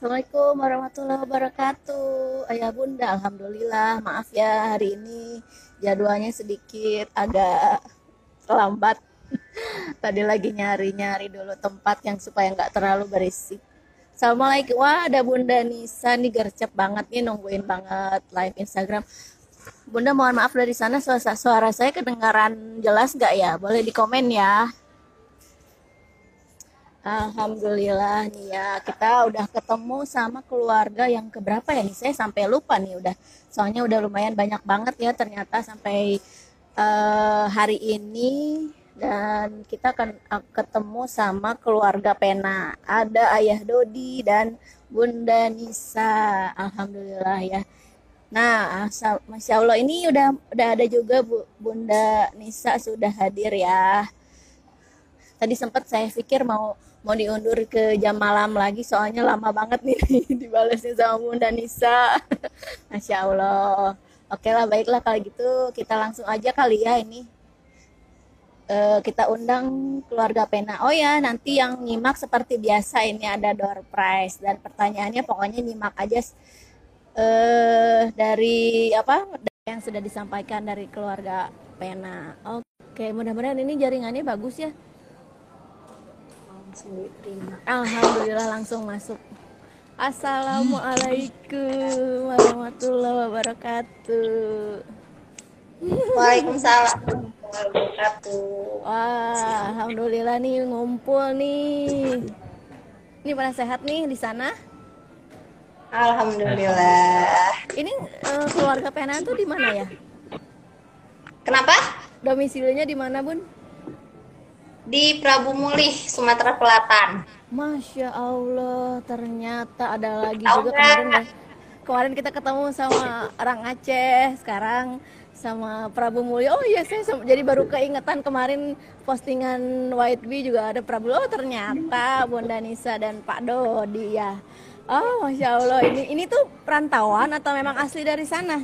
Assalamualaikum warahmatullahi wabarakatuh. Ayah bunda, alhamdulillah. Maaf ya hari ini jadwalnya sedikit agak lambat. Tadi lagi nyari-nyari dulu tempat yang supaya nggak terlalu berisik. Assalamualaikum. Wah, ada Bunda Nisa nih gercep banget nih nungguin banget live Instagram. Bunda mohon maaf dari sana suara, suara saya kedengaran jelas nggak ya? Boleh di komen ya. Alhamdulillah nih ya. Kita udah ketemu sama keluarga yang keberapa ya nih? Saya sampai lupa nih udah. Soalnya udah lumayan banyak banget ya ternyata sampai uh, hari ini. Dan kita akan ketemu sama keluarga Pena. Ada Ayah Dodi dan Bunda Nisa. Alhamdulillah ya. Nah, masya Allah ini udah udah ada juga Bu, Bunda Nisa sudah hadir ya. Tadi sempat saya pikir mau mau diundur ke jam malam lagi soalnya lama banget nih dibalasnya sama Bunda Nisa. Masya Allah. Oke lah baiklah kalau gitu. Kita langsung aja kali ya ini. Uh, kita undang keluarga Pena. Oh ya nanti yang nyimak seperti biasa ini ada door prize. Dan pertanyaannya pokoknya nyimak aja. Uh, dari apa? Yang sudah disampaikan dari keluarga Pena. Oke mudah-mudahan ini jaringannya bagus ya Alhamdulillah langsung masuk. Assalamualaikum warahmatullahi wabarakatuh. Waalaikumsalam wabarakatuh. Wah, alhamdulillah nih ngumpul nih. Ini pada sehat nih di sana? Alhamdulillah. Ini uh, keluarga Penan tuh di mana ya? Kenapa? Domisilinya di mana, Bun? Di Prabu Mulih, Sumatera Selatan. Masya Allah, ternyata ada lagi Tau juga kemarin deh. Kemarin kita ketemu sama orang Aceh, sekarang sama Prabu Mulih. Oh iya, saya jadi baru keingetan kemarin postingan White Bee juga ada Prabu. Oh ternyata Bunda Nisa dan Pak Dodi ya. Oh Masya Allah, ini ini tuh perantauan atau memang asli dari sana?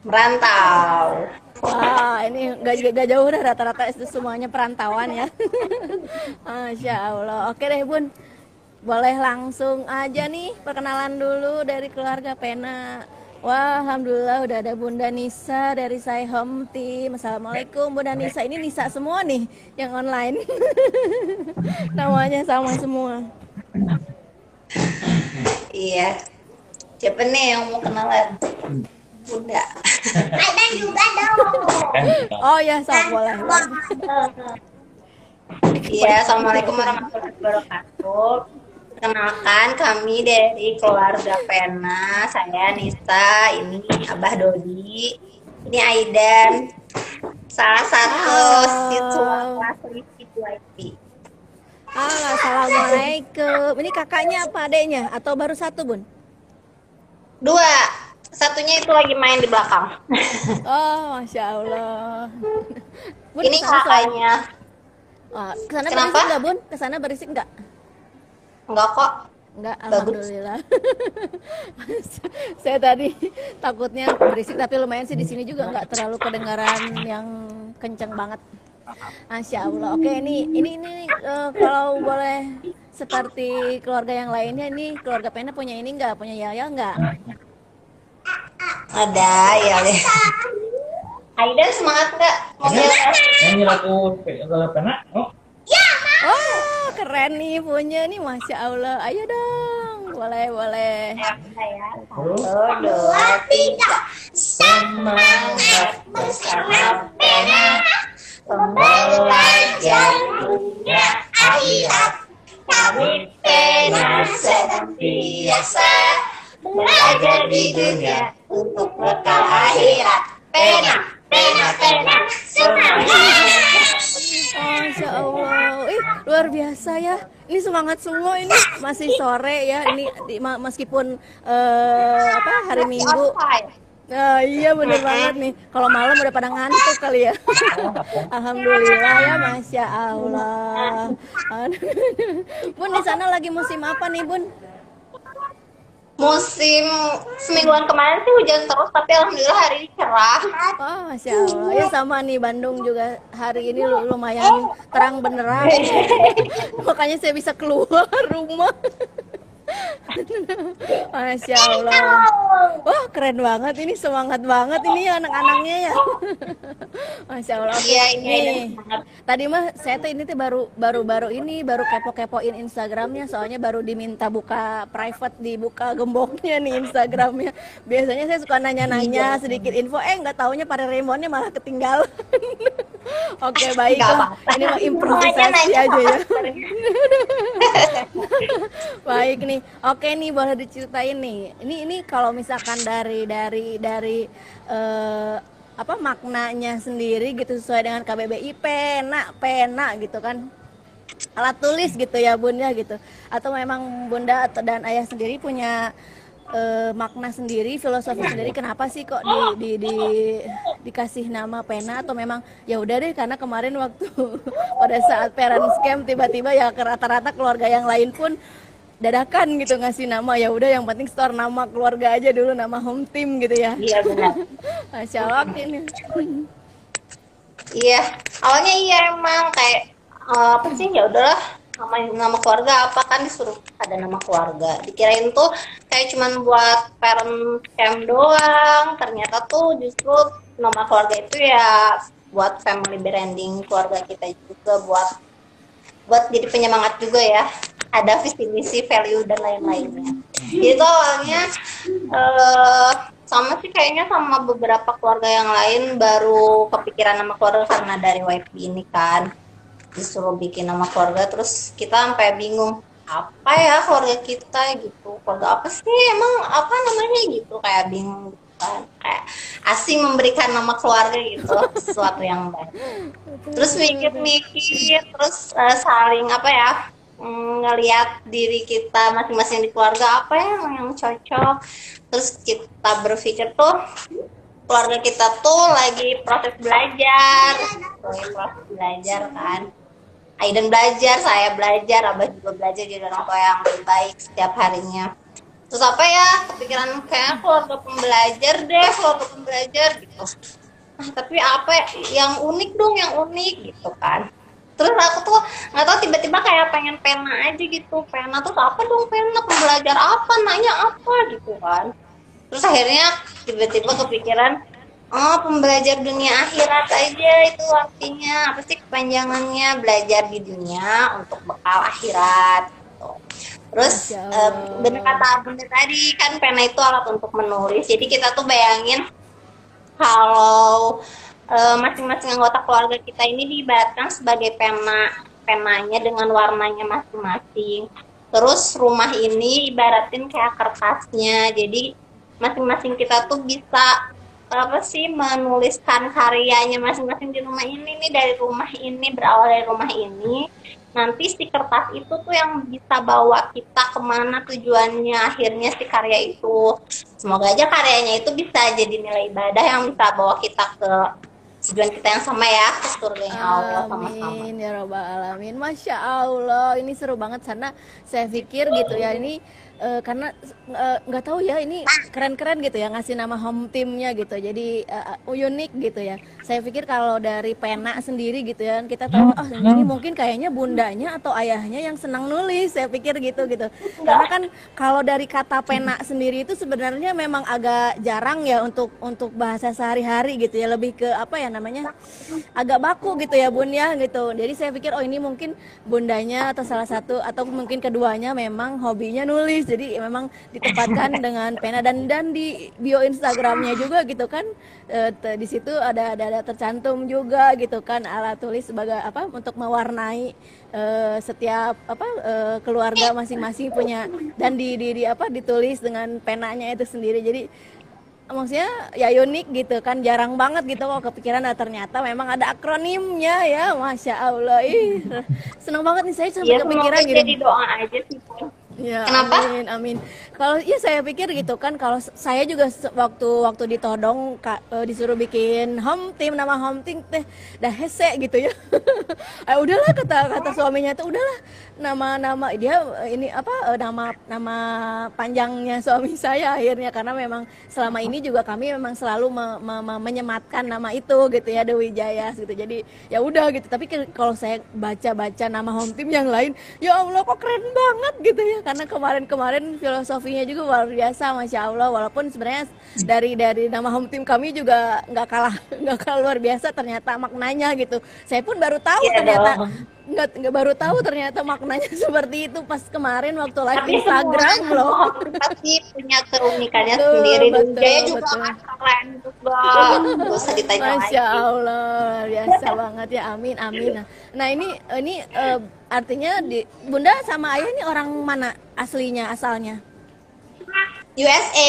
Merantau. Wah, ini gak, gak jauh dah rata-rata itu semuanya perantauan ya. Masya Allah. Oke deh Bun, boleh langsung aja nih perkenalan dulu dari keluarga Pena. Wah, alhamdulillah udah ada Bunda Nisa dari saya Home Team. Assalamualaikum Bunda Nisa. Ini Nisa semua nih yang online. Namanya sama semua. Iya. Siapa nih yang mau kenalan? Bunda. Ada juga dong. Oh ya, sok boleh. Iya, assalamualaikum warahmatullahi wabarakatuh. Kenalkan kami dari keluarga Pena. Saya Nisa, ini Abah Dodi, ini Aidan, salah satu siswa kelas IT. Halo, assalamualaikum. Ini kakaknya apa adanya atau baru satu bun? Dua satunya itu lagi main di belakang. Oh, masya Allah. Bun, Ini kakaknya. Wah, ke sana Kenapa? berisik nggak bun? Ke sana berisik nggak? Enggak kok. Enggak, alhamdulillah. Saya tadi takutnya berisik, tapi lumayan sih di sini juga nggak terlalu kedengaran yang kenceng banget. Masya Allah. Oke, ini ini ini uh, kalau boleh seperti keluarga yang lainnya, ini keluarga Pena punya ini nggak? Punya Yaya nggak? Ada ya deh. Aidan semangat nggak? Ini lagu kalau pernah? Oh. Ya, Oh, keren nih punya nih, masya Allah. Ayo dong, boleh boleh. Satu, dua, tiga. Semangat bersama pena, pembelajar dunia akhirat. Kami pena sedang biasa belajar di dunia untuk bekal akhirat. Pena, pena, pena, semangat. Masya Allah, ih luar biasa ya. Ini semangat semua ini masih sore ya. Ini di, meskipun uh, apa hari Minggu. Nah, iya bener banget nih. Kalau malam udah pada ngantuk kali ya. Alhamdulillah ya, masya Allah. bun di sana lagi musim apa nih, Bun? Musim semingguan kemarin sih hujan terus tapi alhamdulillah hari ini cerah. Oh masya allah. Ya sama nih Bandung juga hari ini lumayan terang benerang. Makanya saya bisa keluar rumah Masya Allah. Wah keren banget ini semangat banget ini anak-anaknya ya. Masya Allah. Iya, ini. Tadi mah saya tuh ini tuh baru baru baru ini baru kepo-kepoin Instagramnya soalnya baru diminta buka private dibuka gemboknya nih Instagramnya. Biasanya saya suka nanya-nanya Iya. sedikit info, eh nggak taunya pada Raymonnya malah ketinggalan. Oke baiklah, ini mah improvisasi aja ya. Baik nih, oke nih boleh diceritain nih. Ini ini kalau misalkan dari dari dari eh, apa maknanya sendiri gitu sesuai dengan KBBI pena pena gitu kan. Alat tulis gitu ya bunda gitu. Atau memang bunda atau dan ayah sendiri punya eh, makna sendiri filosofi sendiri kenapa sih kok di, di, di dikasih nama pena? Atau memang ya udah deh karena kemarin waktu pada saat parent scam tiba-tiba ya rata-rata keluarga yang lain pun dadakan gitu ngasih nama ya udah yang penting store nama keluarga aja dulu nama home team gitu ya Iya benar. Masya Allah ini Iya, awalnya iya emang kayak eh, apa sih ya udahlah nama nama keluarga apa kan disuruh ada nama keluarga. Dikirain tuh kayak cuman buat parent camp doang. Ternyata tuh justru nama keluarga itu ya buat family branding keluarga kita juga buat buat jadi penyemangat juga ya. Ada visi misi, value dan lain-lainnya. Itu awalnya eh sama sih kayaknya sama beberapa keluarga yang lain baru kepikiran nama keluarga karena dari YP ini kan. Disuruh bikin nama keluarga terus kita sampai bingung apa ya keluarga kita gitu? Keluarga apa sih? Emang apa namanya? Gitu kayak bingung gitu kan. Kayak asing memberikan nama keluarga gitu sesuatu yang baik. Terus mikir-mikir terus eh, saling apa ya ngelihat diri kita masing-masing di keluarga apa ya yang cocok terus kita berpikir tuh keluarga kita tuh lagi proses belajar lagi proses belajar kan Aiden belajar, saya belajar, Abah juga belajar jadi orang tua yang baik setiap harinya. Terus apa ya, kepikiran kayak keluarga pembelajar deh, keluarga pembelajar gitu. Nah, tapi apa ya, yang unik dong, yang unik gitu kan. Terus aku tuh nggak tahu tiba-tiba kayak pengen pena aja gitu. Pena tuh apa dong pena, pembelajar apa, nanya apa gitu kan. Terus akhirnya tiba-tiba kepikiran Oh, pembelajar dunia akhirat aja itu artinya apa sih kepanjangannya belajar di dunia untuk bekal akhirat. gitu. Terus Allah. bener kata bunda tadi kan pena itu alat untuk menulis. Jadi kita tuh bayangin kalau eh, masing-masing anggota keluarga kita ini diibaratkan sebagai pena penanya dengan warnanya masing-masing. Terus rumah ini ibaratin kayak kertasnya. Jadi masing-masing kita tuh bisa apa sih menuliskan karyanya masing-masing di rumah ini nih dari rumah ini berawal dari rumah ini nanti si kertas itu tuh yang bisa bawa kita ke mana tujuannya akhirnya si karya itu semoga aja karyanya itu bisa jadi nilai ibadah yang bisa bawa kita ke tujuan kita yang sama ya Amin ya robbal alamin. Masya Allah, ini seru banget karena saya pikir gitu ya ini eh, karena eh, nggak tahu ya ini keren-keren gitu ya ngasih nama home teamnya gitu. Jadi eh, unik gitu ya. Saya pikir kalau dari pena sendiri gitu ya kita tahu ah ini mungkin kayaknya bundanya atau ayahnya yang senang nulis. Saya pikir gitu gitu. Karena kan kalau dari kata pena sendiri itu sebenarnya memang agak jarang ya untuk untuk bahasa sehari-hari gitu ya. Lebih ke apa ya namanya? Agak baku gitu ya bun ya gitu. Jadi saya pikir oh ini mungkin bundanya atau salah satu atau mungkin keduanya memang hobinya nulis. Jadi memang ditempatkan dengan pena. Dan dan di bio Instagramnya juga gitu kan eh, di situ ada, ada ada tercantum juga gitu kan alat tulis sebagai apa untuk mewarnai eh, setiap apa eh, keluarga masing-masing punya. Dan di, di, di apa ditulis dengan penanya itu sendiri. Jadi maksudnya ya unik gitu kan jarang banget gitu kok kepikiran nah, ternyata memang ada akronimnya ya masya allah. Ih seneng banget nih saya sampai ya kepikiran gitu. jadi doa aja sih. Ya, Kenapa? amin, amin. Kalau ya saya pikir gitu kan, kalau saya juga waktu waktu ditodong ka- eh, disuruh bikin home team nama home team teh dah hese gitu ya. eh, udahlah kata kata suaminya tuh udahlah nama-nama dia eh, ini apa eh, nama nama panjangnya suami saya akhirnya karena memang selama ini juga kami memang selalu me- me- me- menyematkan nama itu gitu ya Dewi Jaya gitu. Jadi ya udah gitu. Tapi kalau saya baca-baca nama home team yang lain, ya Allah kok keren banget gitu ya karena kemarin-kemarin filosofinya juga luar biasa, masya Allah. Walaupun sebenarnya dari dari nama home team kami juga nggak kalah nggak kalah luar biasa ternyata maknanya gitu. Saya pun baru tahu Iya ternyata nggak nggak baru tahu ternyata maknanya seperti itu pas kemarin waktu live Tapi Instagram semua loh. pasti punya keunikannya Betul, sendiri. Betul, Jaya juga betul. kan keren juga. Gak usah ditanya Masya lagi. Allah, luar biasa banget ya. Amin, amin. Nah, Nah, ini ini eh, artinya di Bunda sama Ayah ini orang mana aslinya asalnya? USA.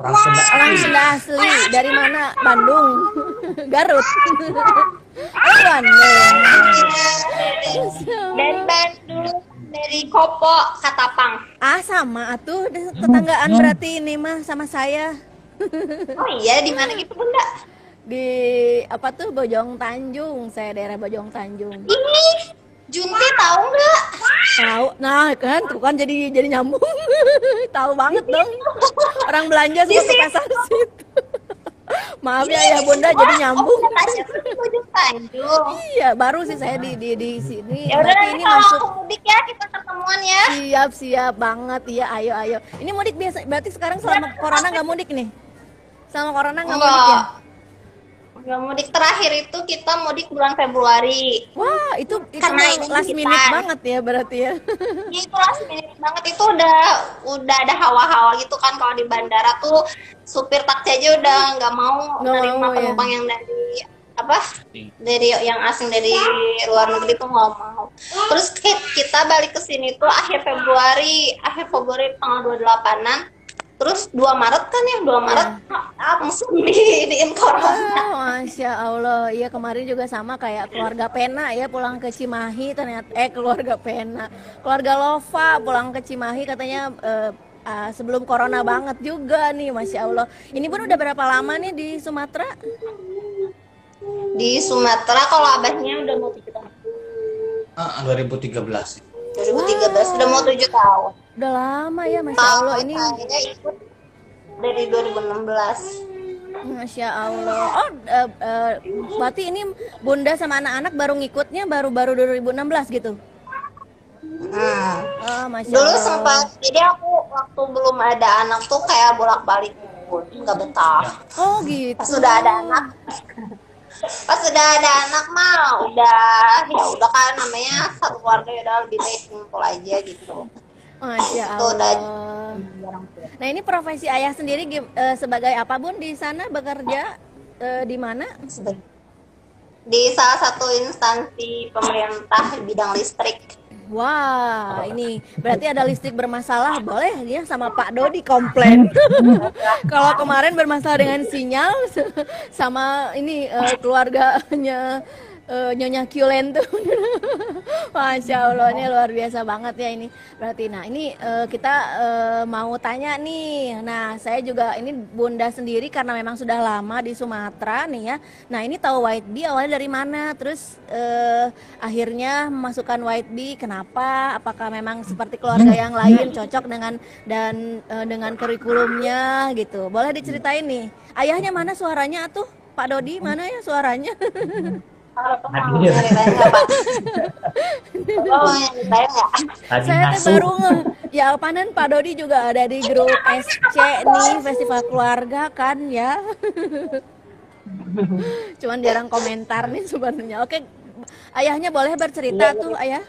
Orang Sunda. Orang Sunda asli. Dari mana? Bandung. Garut. Oh, Bandung. Dari Bandung. Dari Kopo, Katapang. Ah, sama atuh tetanggaan berarti ini mah sama saya Oh iya, di mana gitu bunda? di apa tuh Bojong Tanjung. Saya daerah Bojong Tanjung. Ih, Junti tahu nggak? Tahu. Nah, kan tuh kan jadi jadi nyambung. Tahu banget dong. Orang belanja suka ke pasar situ. Maaf ya ya Bunda jadi nyambung. Iya, baru sih saya di di di sini. Ya udah ini kalau masuk mudik ya kita ketemuan ya. siap siap banget ya. Ayo ayo. Ini mudik biasa. Berarti sekarang selama corona nggak mudik nih? Selama corona nggak mudik ya? Enggak mudik terakhir itu kita mudik bulan Februari. Wah, itu itu Karena last kita- minute banget ya berarti ya. Ya itu last minute banget itu udah udah ada hawa-hawa gitu kan kalau di bandara tuh supir taksi aja udah nggak mau Nggak nerima mau, ya. penumpang yang dari apa dari yang asing dari luar negeri tuh nggak mau. Terus ki- kita balik ke sini tuh akhir Februari, akhir Februari tanggal 28-an. Terus 2 Maret kan ya, 2 Maret langsung di diin corona. Oh, Masya Allah, iya kemarin juga sama kayak keluarga Pena ya pulang ke Cimahi ternyata eh keluarga Pena, keluarga Lova pulang ke Cimahi katanya eh, ah, sebelum corona banget juga nih, Masya Allah. Ini pun udah berapa lama nih di Sumatera? Di Sumatera kalau abahnya udah mau 7 tahun. Ah, 2013. 2013 udah mau 7 tahun. Udah lama ya, Masya Allah. Ini saya ikut dari 2016. Masya Allah. Oh, eh, eh, berarti ini Bunda sama anak-anak baru ngikutnya baru-baru 2016 gitu? Hmm. Oh, Masya Dulu Allah. sempat, jadi aku waktu belum ada anak tuh kayak bolak-balik nggak betah. Oh gitu. Pas sudah ada anak, pas sudah ada anak mah udah ya udah kan namanya satu keluarga ya udah lebih baik ngumpul aja gitu. Masya udah Allah. Nah ini profesi ayah sendiri eh, sebagai apa bun di sana bekerja eh, di mana? Di salah satu instansi pemerintah bidang listrik. Wah ini berarti ada listrik bermasalah boleh ya sama Pak Dodi komplain. Kalau kemarin bermasalah dengan sinyal sama ini eh, keluarganya eh, Nyonya Kyulen tuh. Masya Allah ini luar biasa banget ya ini. Berarti nah ini eh, kita eh, mau tanya nih. Nah saya juga ini Bunda sendiri karena memang sudah lama di Sumatera nih ya. Nah ini tahu White Bee awalnya dari mana? Terus eh, akhirnya memasukkan White Bee kenapa? Apakah memang seperti keluarga yang lain cocok dengan dan eh, dengan kurikulumnya gitu? Boleh diceritain nih. Ayahnya mana suaranya tuh? Pak Dodi mana ya suaranya? Kalau pak? Nggak? Tadi Saya baru. Ya panen Pak Dodi juga ada di grup SC nih Festival Keluarga kan ya. Cuman jarang komentar nih sebenarnya. Oke, ayahnya boleh bercerita tuh ayah.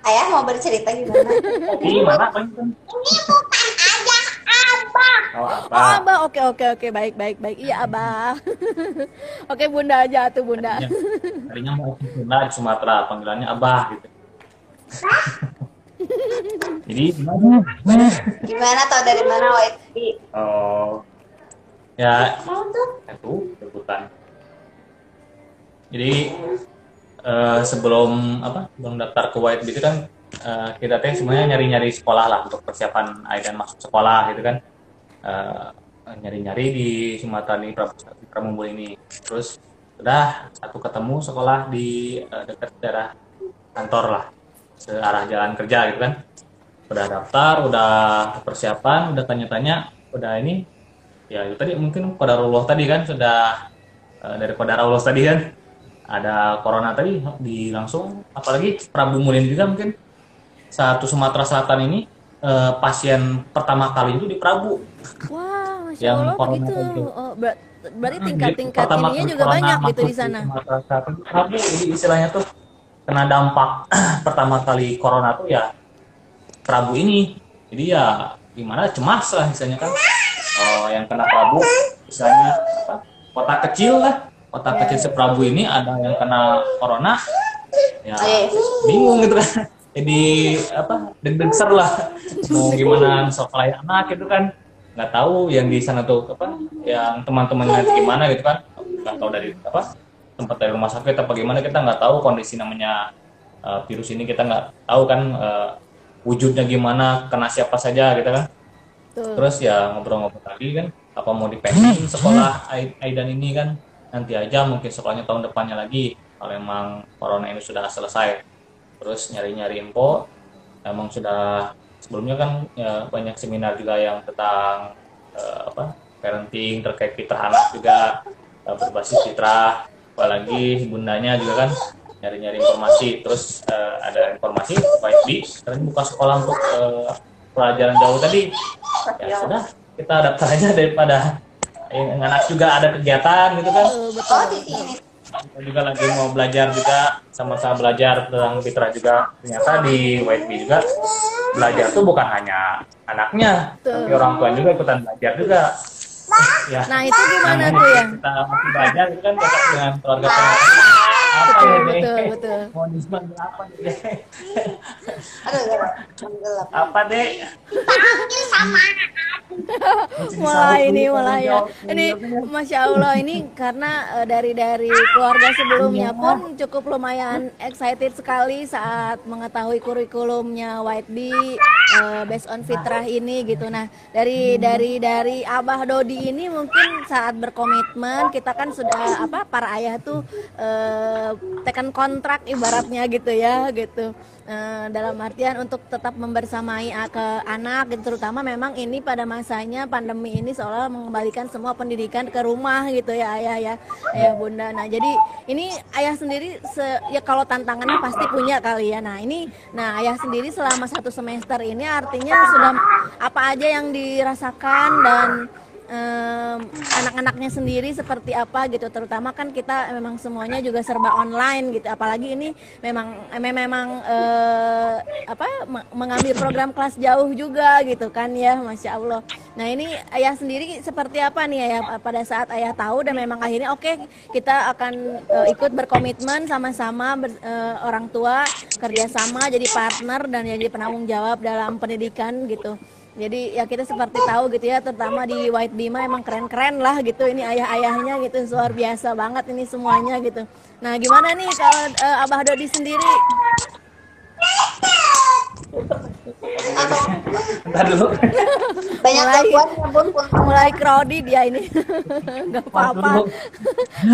Ayah mau bercerita gimana? Di mana? Ini bukan ayah abah. Oh, apa? Oh abah, oke oke oke baik baik baik. Iya abah. oke bunda aja tuh bunda. Tadinya mau ke Sunda di Sumatera, panggilannya Abah gitu. Jadi gimana? Gimana tau dari mana YB? Oh, ya itu rebutan. Jadi eh, sebelum apa? Sebelum daftar ke White itu kan eh, kita teh sebenarnya nyari-nyari sekolah lah untuk persiapan Aidan masuk sekolah gitu kan. Eh, nyari-nyari di Sumatera ini di Pramumbul ini. Terus udah satu ketemu sekolah di eh, dekat daerah kantor lah, searah jalan kerja gitu kan. Udah daftar, udah persiapan, udah tanya-tanya, udah ini ya itu tadi mungkin kodarullah tadi kan sudah eh, dari kodarullah tadi kan ada corona tadi di langsung apalagi Prabu Mulin juga mungkin satu Sumatera Selatan ini eh, pasien pertama kali itu di Prabu. Wah, masya Yang Allah corona begitu. itu. Oh, ber- berarti Hmm, tingkat-tingkat pertama ininya kali juga corona banyak gitu masuk di sana. Sumatera Selatan itu Prabu. Jadi istilahnya tuh kena dampak pertama kali corona tuh ya Prabu ini. Jadi ya gimana cemas lah misalnya kan. Oh, yang kena Prabu misalnya apa? Kota kecil lah. Kota kecil seprabu ini ada yang kena corona. Ya bingung gitu kan. Jadi apa? Deg-deg ser lah. Mau gimana sekolah anak gitu kan. Nggak tahu yang di sana tuh apa? Yang teman-temannya gimana gitu kan. Nggak tahu dari apa? tempat dari rumah sakit apa gimana kita nggak tahu kondisi namanya uh, virus ini kita nggak tahu kan uh, wujudnya gimana kena siapa saja gitu kan Tuh. terus ya ngobrol-ngobrol tadi kan apa mau dipending sekolah Ai- Aidan ini kan nanti aja mungkin sekolahnya tahun depannya lagi kalau emang corona ini sudah selesai terus nyari-nyari info. Emang sudah sebelumnya kan ya, banyak seminar juga yang tentang eh, apa parenting terkait fitrah anak juga eh, berbasis fitrah. Apalagi bundanya juga kan nyari-nyari informasi. Terus eh, ada informasi baik di sekarang buka sekolah untuk eh, pelajaran jauh tadi. Ya sudah kita daftar aja daripada yang anak juga ada kegiatan gitu kan. Tuh, betul. Kita juga lagi mau belajar juga sama-sama belajar tentang fitrah juga ternyata di YB juga belajar tuh bukan hanya anaknya Betul. tapi orang tua juga ikutan belajar juga ya Nah, itu gimana Nah, tuh ya? kita masih belajar itu kan dekat dengan keluarga keluarga Betul, ya betul, betul. mau dipanggil apa nih deh. Aduh, gelap. apa deh? mulai ini mulai ya. Ini masya allah ini karena eh, dari dari keluarga sebelumnya pun cukup lumayan excited sekali saat mengetahui kurikulumnya White Bee eh, based on fitrah ini gitu. Nah dari dari dari abah Dodi ini mungkin saat berkomitmen kita kan sudah apa para ayah tuh eh, tekan kontrak ibaratnya gitu ya gitu. Eh, dalam artian untuk tetap membersamai a- ke anak gitu terutama memang ini pada masanya pandemi ini seolah mengembalikan semua pendidikan ke rumah gitu ya ayah ya ayah bunda. Nah jadi ini ayah sendiri se- ya kalau tantangannya pasti punya kali ya. Nah ini nah ayah sendiri selama satu semester ini artinya sudah apa aja yang dirasakan dan em, anak-anaknya sendiri seperti apa gitu. Terutama kan kita memang semuanya juga serba online gitu. Apalagi ini memang em- memang eh, apa me- mengambil program kelas jauh juga gitu kan ya masya allah. Nah ini ayah sendiri seperti apa nih ayah? Pada saat ayah tahu dan memang akhirnya oke kita akan eh, ikut berkomitmen sama-sama ber- eh, orang tua kerjasama jadi partner dan jadi penanggung jawab dalam pendidikan gitu jadi ya kita seperti tahu gitu ya terutama di White Bima emang keren-keren lah gitu ini ayah-ayahnya gitu luar biasa banget ini semuanya gitu nah gimana nih kalau eh, Abah Dodi sendiri Bentar dulu Banyak Mulai. gangguan ya, Bun. Bun. mulai crowded ya ini nggak apa-apa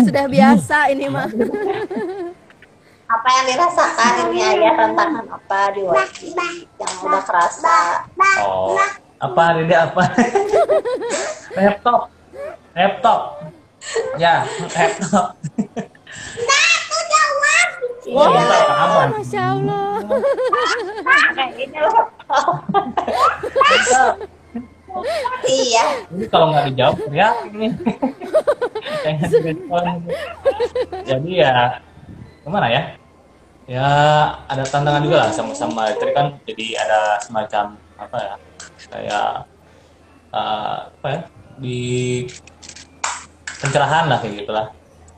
sudah biasa ini mah Apa yang dirasakan ini ayah tantangan apa di wajib yang udah kerasa? oh apa ini apa laptop laptop ya laptop Iya. Bentar, apa? masya Allah Kayak gini loh. Iya. Ini kalau nggak dijawab ya. Jadi ya gimana ya? Ya ada tantangan juga lah sama-sama tadi kan. Jadi ada semacam apa ya kayak eh, apa ya di pencerahan lah kayak gitulah.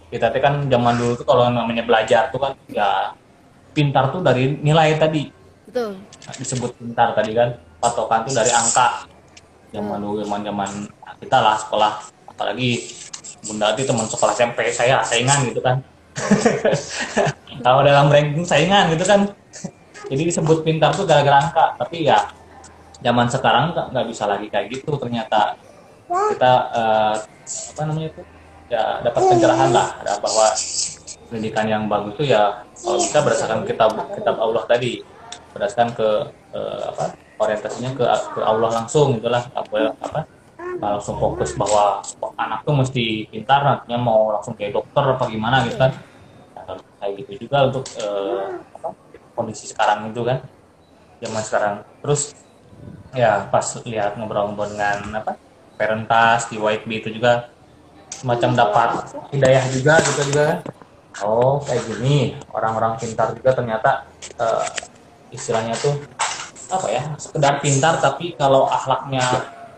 Kita tuh kan zaman dulu tuh kalau namanya belajar tuh kan ya pintar tuh dari nilai tadi. Betul. Disebut pintar tadi kan patokan tuh dari angka. Zaman dulu zaman zaman kita lah sekolah. Apalagi bunda itu teman sekolah SMP saya saingan gitu kan kalau dalam ranking saingan gitu kan. Jadi disebut pintar tuh gara-gara angka tapi ya zaman sekarang nggak bisa lagi kayak gitu ternyata. Kita eh, apa namanya itu? Ya dapat pencerahan lah. Bahwa pendidikan yang bagus itu ya kalau bisa berdasarkan kitab kitab Allah tadi. Berdasarkan ke eh, apa orientasinya ke ke Allah langsung itulah apa apa langsung fokus bahwa anak tuh mesti pintar nantinya mau langsung kayak dokter apa gimana gitu kan kayak gitu juga untuk eh, apa, kondisi sekarang itu kan zaman sekarang. Terus ya pas lihat ngobrol-ngobrol dengan apa parentas di YB itu juga semacam dapat hidayah juga gitu juga kan. Oh kayak gini. Orang-orang pintar juga ternyata eh, istilahnya tuh apa ya sekedar pintar tapi kalau akhlaknya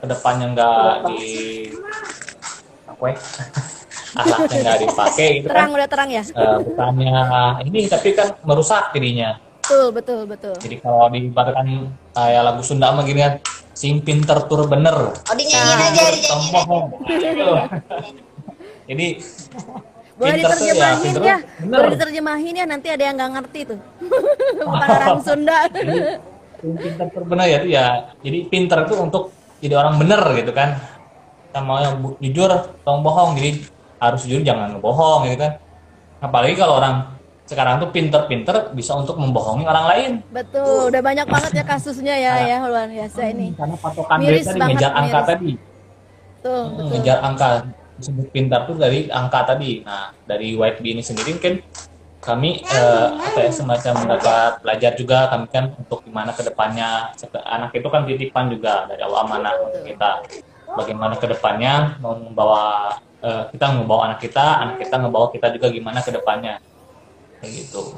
ke depannya nggak di apa ya akhlaknya nggak dipakai gitu kan Terang udah terang ya. eh, bukannya ini tapi kan merusak dirinya Betul betul betul. jadi kalau diibaratkan kayak lagu Sunda mah gini kan sing pinter tur bener Oh dinyanyiin Nah, aja, dinyanyiin aja. Sombong. jadi Boleh tuh ya diterjemahin ya. bener Boleh diterjemahin ya nanti ada yang nggak ngerti tuh. Bukan orang Sunda. Sing pinter tur bener ya itu ya jadi pinter itu untuk jadi orang bener gitu kan sama yang jujur tong bohong jadi harus jujur jangan ngebohong gitu kan apalagi kalau orang sekarang tuh pinter-pinter bisa untuk membohongi orang lain Betul, udah banyak banget ya kasusnya ya Nah. ya luar biasa ini. karena patokan Miris tadi ngejar angka miris. tadi Tuh, Hmm, betul. ngejar angka disebut pintar tuh dari angka tadi. Nah, dari YB ini sendiri kan kami eh, apa ya semacam mendapat belajar juga kami kan untuk gimana ke depannya anak itu kan titipan juga dari Allah amanah untuk kita bagaimana ke depannya mau membawa eh, kita membawa anak kita anak kita membawa kita juga gimana ke depannya kayak gitu.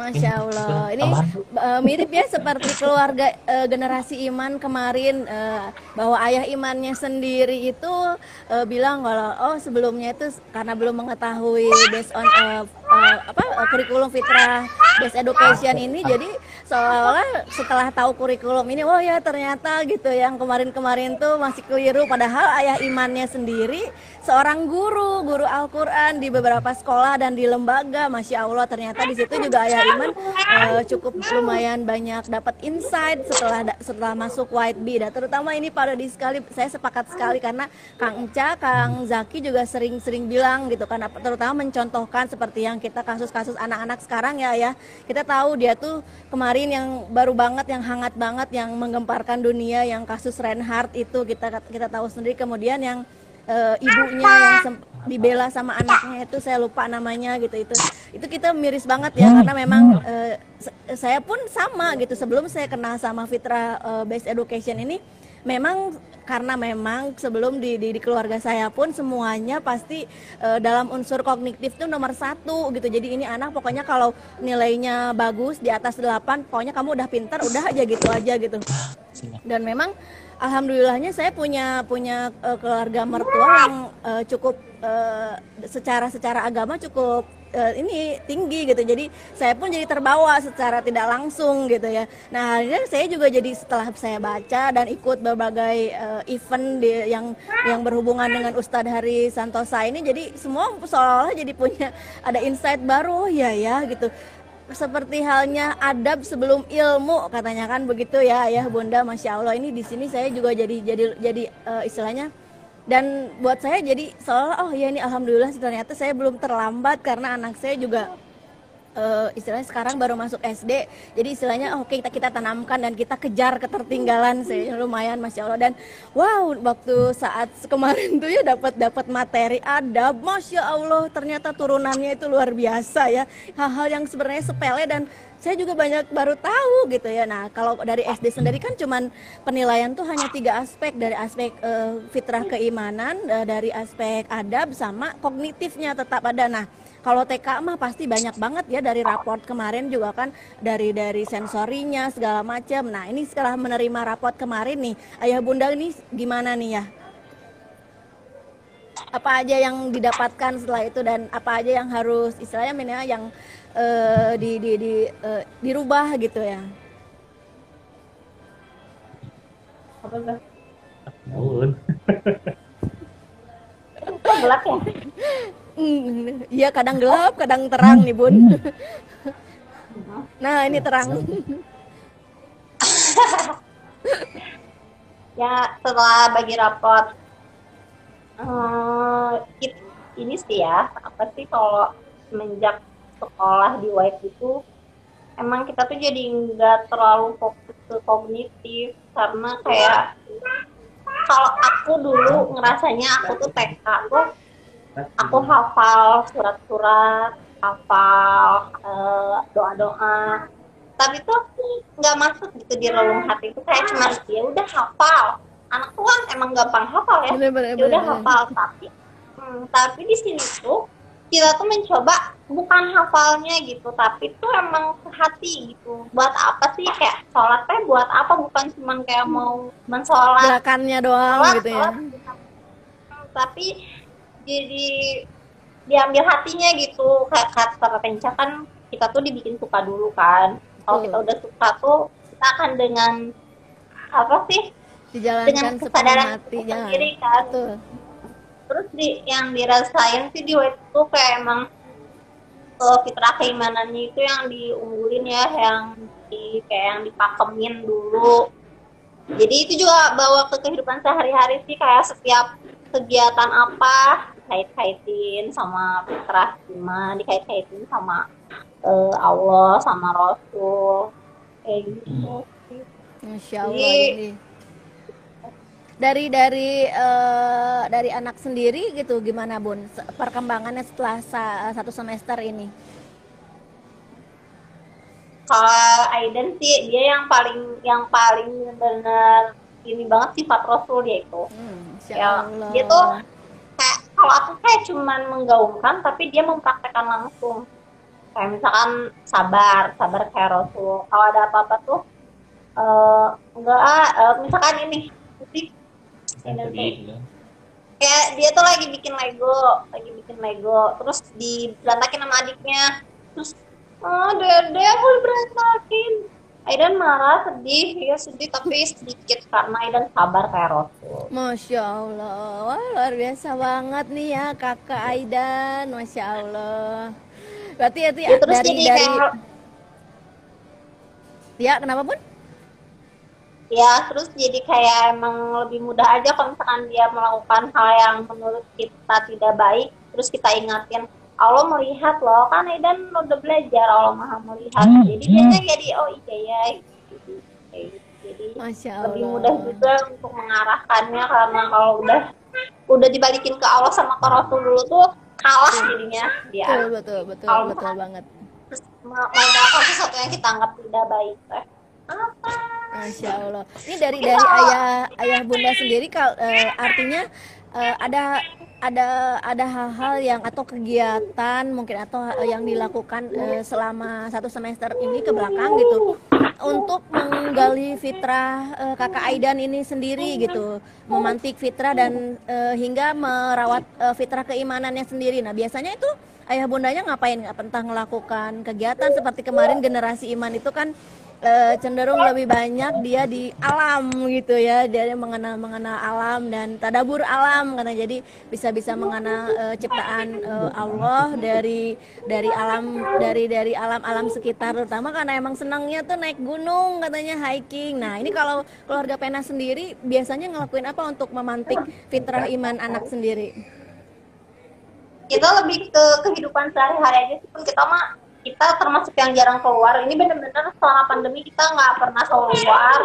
Masya Allah. Ini eh, mirip ya seperti keluarga eh, generasi Iman kemarin eh, bahwa ayah Imannya sendiri itu eh, bilang kalau oh sebelumnya itu karena belum mengetahui based on eh, eh, apa eh, kurikulum fitrah based education ini. Jadi seolah-olah setelah tahu kurikulum ini oh ya ternyata gitu yang kemarin-kemarin tuh masih keliru. Padahal ayah Imannya sendiri seorang guru guru Al-Qur'an di beberapa sekolah dan di lembaga. Masya Allah ternyata di situ juga ayah Iman eh, cukup lumayan banyak dapat insight setelah setelah masuk White Bee. Dan terutama ini pada di sekali saya sepakat sekali karena Kang Eca Kang Zaki juga sering-sering bilang gitu apa- terutama mencontohkan seperti yang kita kasus-kasus anak-anak sekarang ya ya. Kita tahu dia tuh kemarin yang baru banget yang hangat banget yang menggemparkan dunia yang kasus Reinhardt itu kita kita tahu sendiri. Kemudian yang eh, ibunya yang dibela sama anaknya itu saya lupa namanya gitu. Itu itu kita miris banget ya karena memang se- saya pun sama gitu. Sebelum saya kenal sama Fitra eh, Based Education ini memang karena memang sebelum di, di, di keluarga saya pun semuanya pasti eh, dalam unsur kognitif itu nomor satu gitu. Jadi ini anak pokoknya kalau nilainya bagus di atas 8 pokoknya kamu udah pintar udah aja gitu aja gitu. Dan memang alhamdulillahnya saya punya punya eh, keluarga mertua yang eh, cukup eh, secara secara agama cukup eh, ini tinggi gitu. Jadi saya pun jadi terbawa secara tidak langsung gitu ya. Nah akhirnya saya juga jadi setelah saya baca dan ikut berbagai eh, event di, yang yang berhubungan dengan Ustadz Hari Santosa ini jadi semua seolah-olah jadi punya ada insight baru. Ya ya gitu. Seperti halnya adab sebelum ilmu katanya kan begitu ya ayah bunda. Masya allah ini di sini saya juga jadi jadi jadi eh, istilahnya dan buat saya jadi seolah oh ya ini alhamdulillah ternyata saya belum terlambat karena anak saya juga eh, istilahnya sekarang baru masuk SD jadi istilahnya oh, oke kita kita tanamkan dan kita kejar ketertinggalan saya lumayan masya allah. Dan wow waktu saat kemarin tuh ya dapat dapat materi adab. Masya allah ternyata turunannya itu luar biasa ya. Hal-hal yang sebenarnya sepele dan saya juga banyak baru tahu gitu ya. Nah kalau dari SD sendiri kan cuman penilaian tuh hanya tiga aspek. Dari aspek eh, fitrah keimanan eh, dari aspek adab sama kognitifnya tetap ada. Nah kalau TK mah pasti banyak banget ya dari raport kemarin juga kan dari dari sensorinya segala macam. Nah ini setelah menerima raport kemarin nih, ayah bunda ini gimana nih ya? Apa aja yang didapatkan setelah itu dan apa aja yang harus istilahnya minimal yang eh, di, di, di, eh, dirubah gitu ya? Nuhun. Kok gelap ya? Hmm, Iya kadang gelap, kadang terang nih bun. Nah ini terang. Ya setelah bagi raport eh, it- ini sih ya apa sih kalau semenjak sekolah di WIP itu emang kita tuh jadi nggak terlalu fokus ke kognitif karena kayak kalau aku dulu ngerasanya aku tuh TK tuh aku hafal surat-surat hafal eh, doa-doa. Tapi tuh nggak masuk gitu di relung hati itu. Kayak cuma ya udah hafal. Anak tuh kan emang gampang hafal ya. Bener, bener, ya udah bener. hafal. tapi hmm, tapi di sini tuh kita tuh mencoba bukan hafalnya gitu tapi tuh emang ke hati gitu. Buat apa sih? Kayak sholat teh buat apa? Bukan cuman kayak mau mensolat. Gerakannya doang sholat, gitu ya. sholat, tapi jadi diambil hatinya gitu. Kayak kata penca kan kita tuh dibikin suka dulu kan. Kalau Betul. kita udah suka tuh kita akan dengan apa sih? Dengan Dijalankan sepenuh kesadaran hati sendiri kan. Betul. terus di yang dirasain sih di waktu itu kayak emang eh, fitrah keimanannya itu yang diunggulin ya yang di kayak yang dipakemin dulu. Jadi itu juga bawa ke kehidupan sehari-hari sih kayak setiap kegiatan apa kait-kaitin sama fitrah iman dikait-kaitin sama eh, Allah sama Rasul kayak gitu. Masya Allah Jadi- ini. Dari dari eh, dari anak sendiri gitu gimana Bun perkembangannya setelah sa- satu semester ini? kalau Aiden sih dia yang paling yang paling benar ini banget sifat Rasul dia itu Hmm, ya Allah. dia tuh kalau aku kayak cuman menggaungkan tapi dia mempraktekkan langsung. Kayak misalkan sabar sabar kayak Rasul. Kalau ada apa-apa tuh eh enggak eh, misalkan ini. Putih, gitu. kayak dia tuh lagi bikin Lego, lagi bikin Lego, terus diberantakin sama adiknya, terus oh dede aku diberantakin. Aidan marah, sedih, ya sedih tapi sedikit karena Aidan sabar kayak Rasul. Masya Allah, Wah, luar biasa banget nih ya kakak Aidan, Masya Allah. Berarti itu ya Ya, terus dari jadi dari kayak ya kenapa Bun? ya terus jadi kayak emang lebih mudah aja kalau misalkan dia melakukan hal yang menurut kita tidak baik, terus kita ingatin Allah melihat loh kan Aidan udah belajar Allah maha melihat jadi dia jadi oh iya ya gitu. Jadi Masya lebih Allah. mudah juga untuk mengarahkannya karena kalau udah udah dibalikin ke Allah sama ke Rasul dulu tuh kalah jadinya dia Betul betul betul Kalau betul banget. melakukan sesuatu yang kita anggap tidak baik teh apa Masya Allah. Ini dari dari ayah ayah bunda sendiri kal eh, artinya eh, ada ada ada hal-hal yang atau kegiatan mungkin atau yang dilakukan eh, selama satu semester ini ke belakang gitu untuk menggali fitrah eh, kakak Aidan ini sendiri gitu memantik fitrah dan eh, hingga merawat eh, fitrah keimanannya sendiri. Nah biasanya itu ayah bundanya ngapain? Entah melakukan kegiatan seperti kemarin generasi iman itu kan eh, cenderung lebih banyak dia di alam gitu ya. Dia mengenal mengenal alam dan tadabur alam karena jadi bisa bisa mengenal eh, ciptaan eh, Allah dari dari alam dari dari alam alam sekitar. Terutama karena emang senangnya tuh naik gunung katanya hiking. Nah ini kalau keluarga Pena sendiri biasanya ngelakuin apa untuk memantik fitrah iman anak sendiri? Kita lebih ke kehidupan sehari-hari aja sih. Pun kita mah kita termasuk yang jarang keluar. Ini bener-bener selama pandemi kita nggak pernah keluar.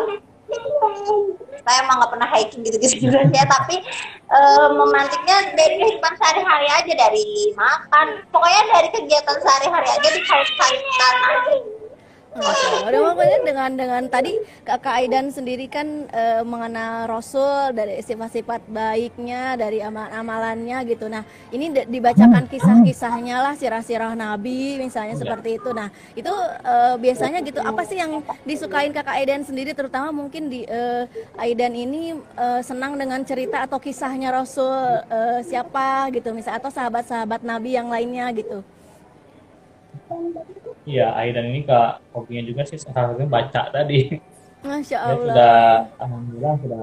Saya emang nggak pernah hiking gitu-gitu juga ya tapi eh, memantiknya dari kehidupan sehari-hari aja. Dari makan. Pokoknya dari kegiatan sehari-hari aja dikait-kaitkan. Udah dengan dengan tadi kakak Aidan sendiri kan eh, mengenal Rasul dari sifat-sifat baiknya dari amal-amalannya gitu. Nah ini d- dibacakan kisah-kisahnya lah sirah-sirah Nabi misalnya seperti itu. Nah itu eh, biasanya gitu apa sih yang disukain kakak Aidan sendiri terutama mungkin di eh, Aidan ini eh, senang dengan cerita atau kisahnya Rasul eh, siapa gitu misalnya atau sahabat-sahabat Nabi yang lainnya gitu. Iya, Aidan ini kak hobinya juga sih salah satunya baca tadi. Masya Dia Allah. sudah alhamdulillah sudah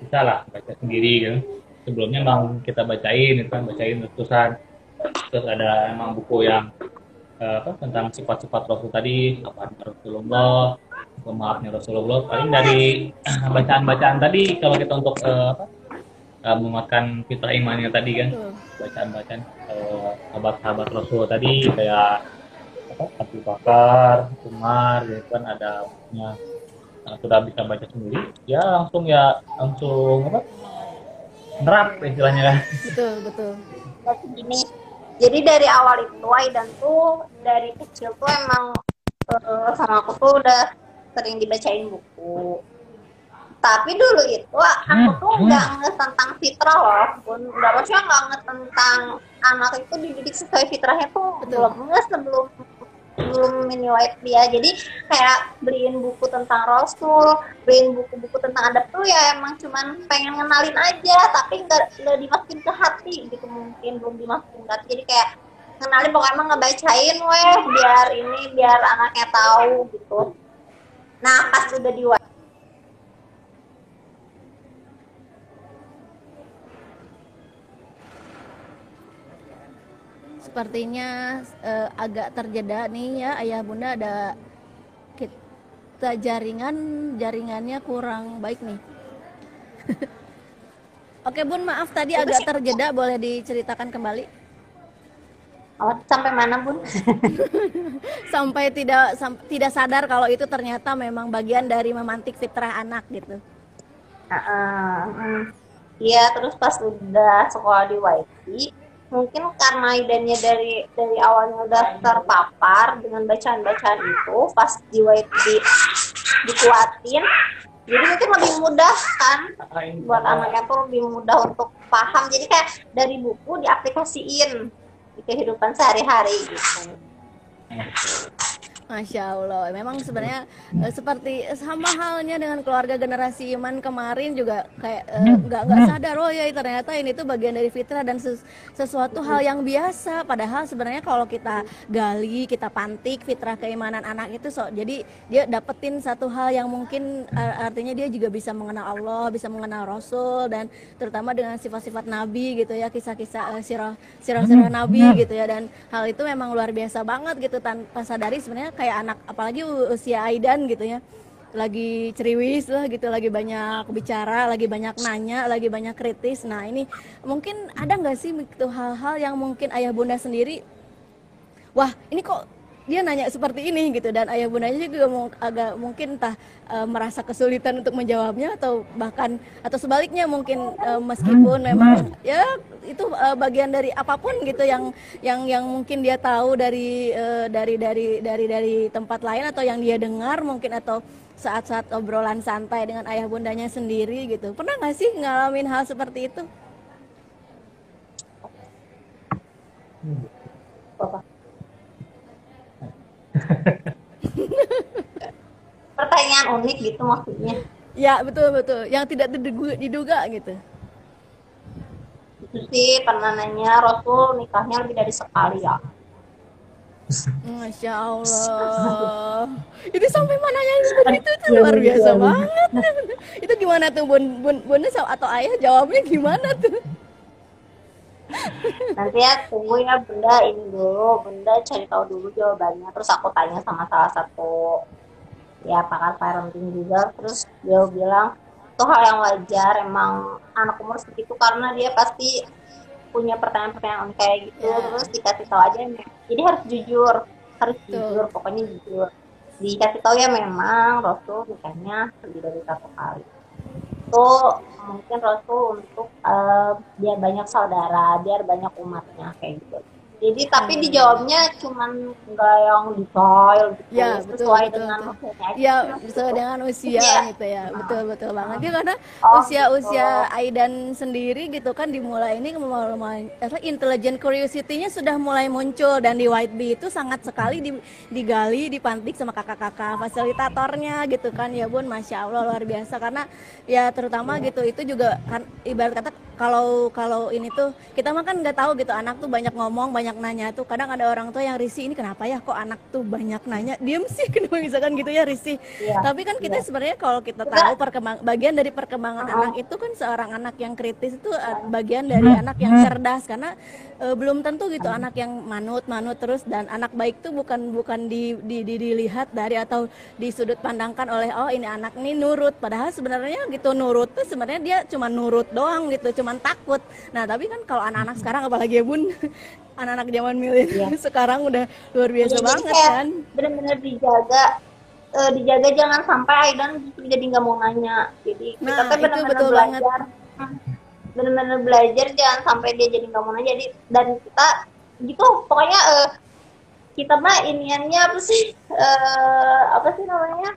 bisa lah baca sendiri kan. Sebelumnya emang kita bacain itu kan bacain ratusan. Terus ada emang buku yang eh, apa tentang sifat-sifat Rasul tadi, apa Rasulullah, pemaafnya Rasulullah. Paling dari bacaan-bacaan tadi kalau kita untuk eh, apa eh, menguatkan fitrah imannya tadi kan bacaan-bacaan sahabat-sahabat Rasul tadi kayak apa Abu Bakar, Umar, gitu kan ada punya nah, sudah bisa baca sendiri, ya langsung ya langsung apa nerap istilahnya kan. Betul betul. Tapi gini jadi dari awal itu Aidan tuh dari kecil tuh emang eh, sama aku tuh udah sering dibacain buku tapi dulu itu aku tuh nggak nges tentang fitrah loh pun nggak maksudnya nggak nges tentang anak itu dididik sesuai fitrahnya tuh Betul. belum nges sebelum belum white dia. Jadi kayak beliin buku tentang Rasul beliin buku-buku tentang adab tuh ya emang cuman pengen ngenalin aja tapi nggak nggak dimasukin ke hati gitu mungkin belum dimasukin hati. Jadi kayak ngenalin pokoknya emang ngebacain weh biar ini biar anaknya tahu gitu. Nah pas udah di Sepertinya eh, agak terjeda nih ya ayah bunda ada kita jaringan jaringannya kurang baik nih. Oke bun maaf tadi agak terjeda boleh diceritakan kembali Oh, sampai mana bun? sampai tidak sam- tidak sadar kalau itu ternyata memang bagian dari memantik fitrah anak gitu. Hmm. Iya, terus pas udah sekolah di YP, mungkin karena idannya dari dari awalnya udah terpapar dengan bacaan-bacaan itu, pas YP di- dikuatin, jadi mungkin lebih mudah kan buat anaknya tuh lebih mudah untuk paham. Jadi kayak dari buku diaplikasiin di kehidupan sehari-hari gitu. Masya Allah, memang sebenarnya eh, seperti sama halnya dengan keluarga generasi Iman kemarin juga kayak eh, nggak nggak sadar oh ya ternyata ini tuh bagian dari fitrah dan ses- sesuatu hal yang biasa. Padahal sebenarnya kalau kita gali, kita pantik fitrah keimanan anak itu so jadi dia dapetin satu hal yang mungkin eh, artinya dia juga bisa mengenal Allah, bisa mengenal Rasul dan terutama dengan sifat-sifat Nabi gitu ya kisah-kisah eh, sirah sirah-sirah Nabi gitu ya dan hal itu memang luar biasa banget gitu tanpa sadari sebenarnya kayak anak apalagi usia Aidan gitu ya. Lagi ceriwis lah gitu lagi banyak bicara lagi banyak nanya lagi banyak kritis. Nah ini mungkin ada nggak sih gitu hal-hal yang mungkin ayah bunda sendiri wah ini kok dia nanya seperti ini gitu dan ayah bundanya juga mau agak mungkin entah eh, merasa kesulitan untuk menjawabnya atau bahkan atau sebaliknya mungkin eh, meskipun memang ya itu eh, bagian dari apa pun gitu yang yang yang mungkin dia tahu dari eh, dari dari dari dari tempat lain atau yang dia dengar mungkin atau saat-saat obrolan santai dengan ayah bundanya sendiri gitu. Pernah nggak sih ngalamin hal seperti itu? Apa? Pertanyaan unik gitu maksudnya. ya betul betul yang tidak diduga, diduga gitu Itu sih pernah nanya Rasul nikahnya lebih dari sekali ya. Masya Allah. Itu sampai mana yang seperti itu luar biasa banget. itu gimana tuh bun bun bunda atau ayah jawabnya gimana tuh? Nanti ya tunggu ya bunda ini dulu, bunda cari tahu dulu jawabannya. Terus aku tanya sama salah satu ya pakar parenting juga. Terus dia bilang itu hal yang wajar emang anak umur segitu karena dia pasti punya pertanyaan-pertanyaan kayak gitu. Ya. Terus dikasih tahu aja jadi harus jujur, harus Betul. jujur, pokoknya jujur. Dikasih tahu ya memang Rasul nikahnya lebih dari satu kali itu mungkin Rasul untuk eh, biar banyak saudara, biar banyak umatnya kayak gitu. Jadi tapi Hmm. dijawabnya cuman nggak yang detail gitu, Ya, betul, sesuai betul, dengan betul. aja. Ya sesuai dengan usia Iya. gitu ya. Betul betul banget. Ya karena Oh, usia-usia gitu. Aidan sendiri gitu kan dimulai ini intelligent curiosity-nya sudah mulai muncul dan di White Bee itu sangat sekali di- digali, dipantik sama kakak-kakak fasilitatornya gitu kan ya Bun, masya Allah luar biasa karena ya terutama gitu itu juga kan ibarat kata kalau kalau ini tuh kita mah kan nggak tahu gitu anak tuh banyak ngomong banyak nanya tuh. Kadang ada orang tua yang risih ini kenapa ya kok anak tuh banyak nanya? Diem sih kenapa misalkan gitu ya risih. Iya, tapi kan kita iya. sebenarnya kalau kita tahu perkembang bagian dari perkembangan Uh-uh. anak itu kan seorang anak yang kritis itu uh, bagian dari anak yang cerdas. Karena uh, belum tentu gitu anak yang manut manut terus dan anak baik tuh bukan bukan di, di, di- dilihat dari atau di sudut pandangkan oleh oh ini anak ini nurut. Padahal sebenarnya gitu nurut tuh sebenarnya dia cuma nurut doang gitu cuman takut. Nah tapi kan kalau anak-anak sekarang apalagi ya bun anak-anak zaman milenial Iya. sekarang udah luar biasa Jadi banget kan bener-bener dijaga eh, dijaga jangan sampai Aidan justru jadi nggak mau nanya jadi kita Nah, itu bener-bener betul belajar Hmm. bener-bener belajar jangan sampai dia jadi nggak mau nanya jadi dan kita gitu pokoknya eh, kita mah iniannya apa sih? Eh apa sih namanya?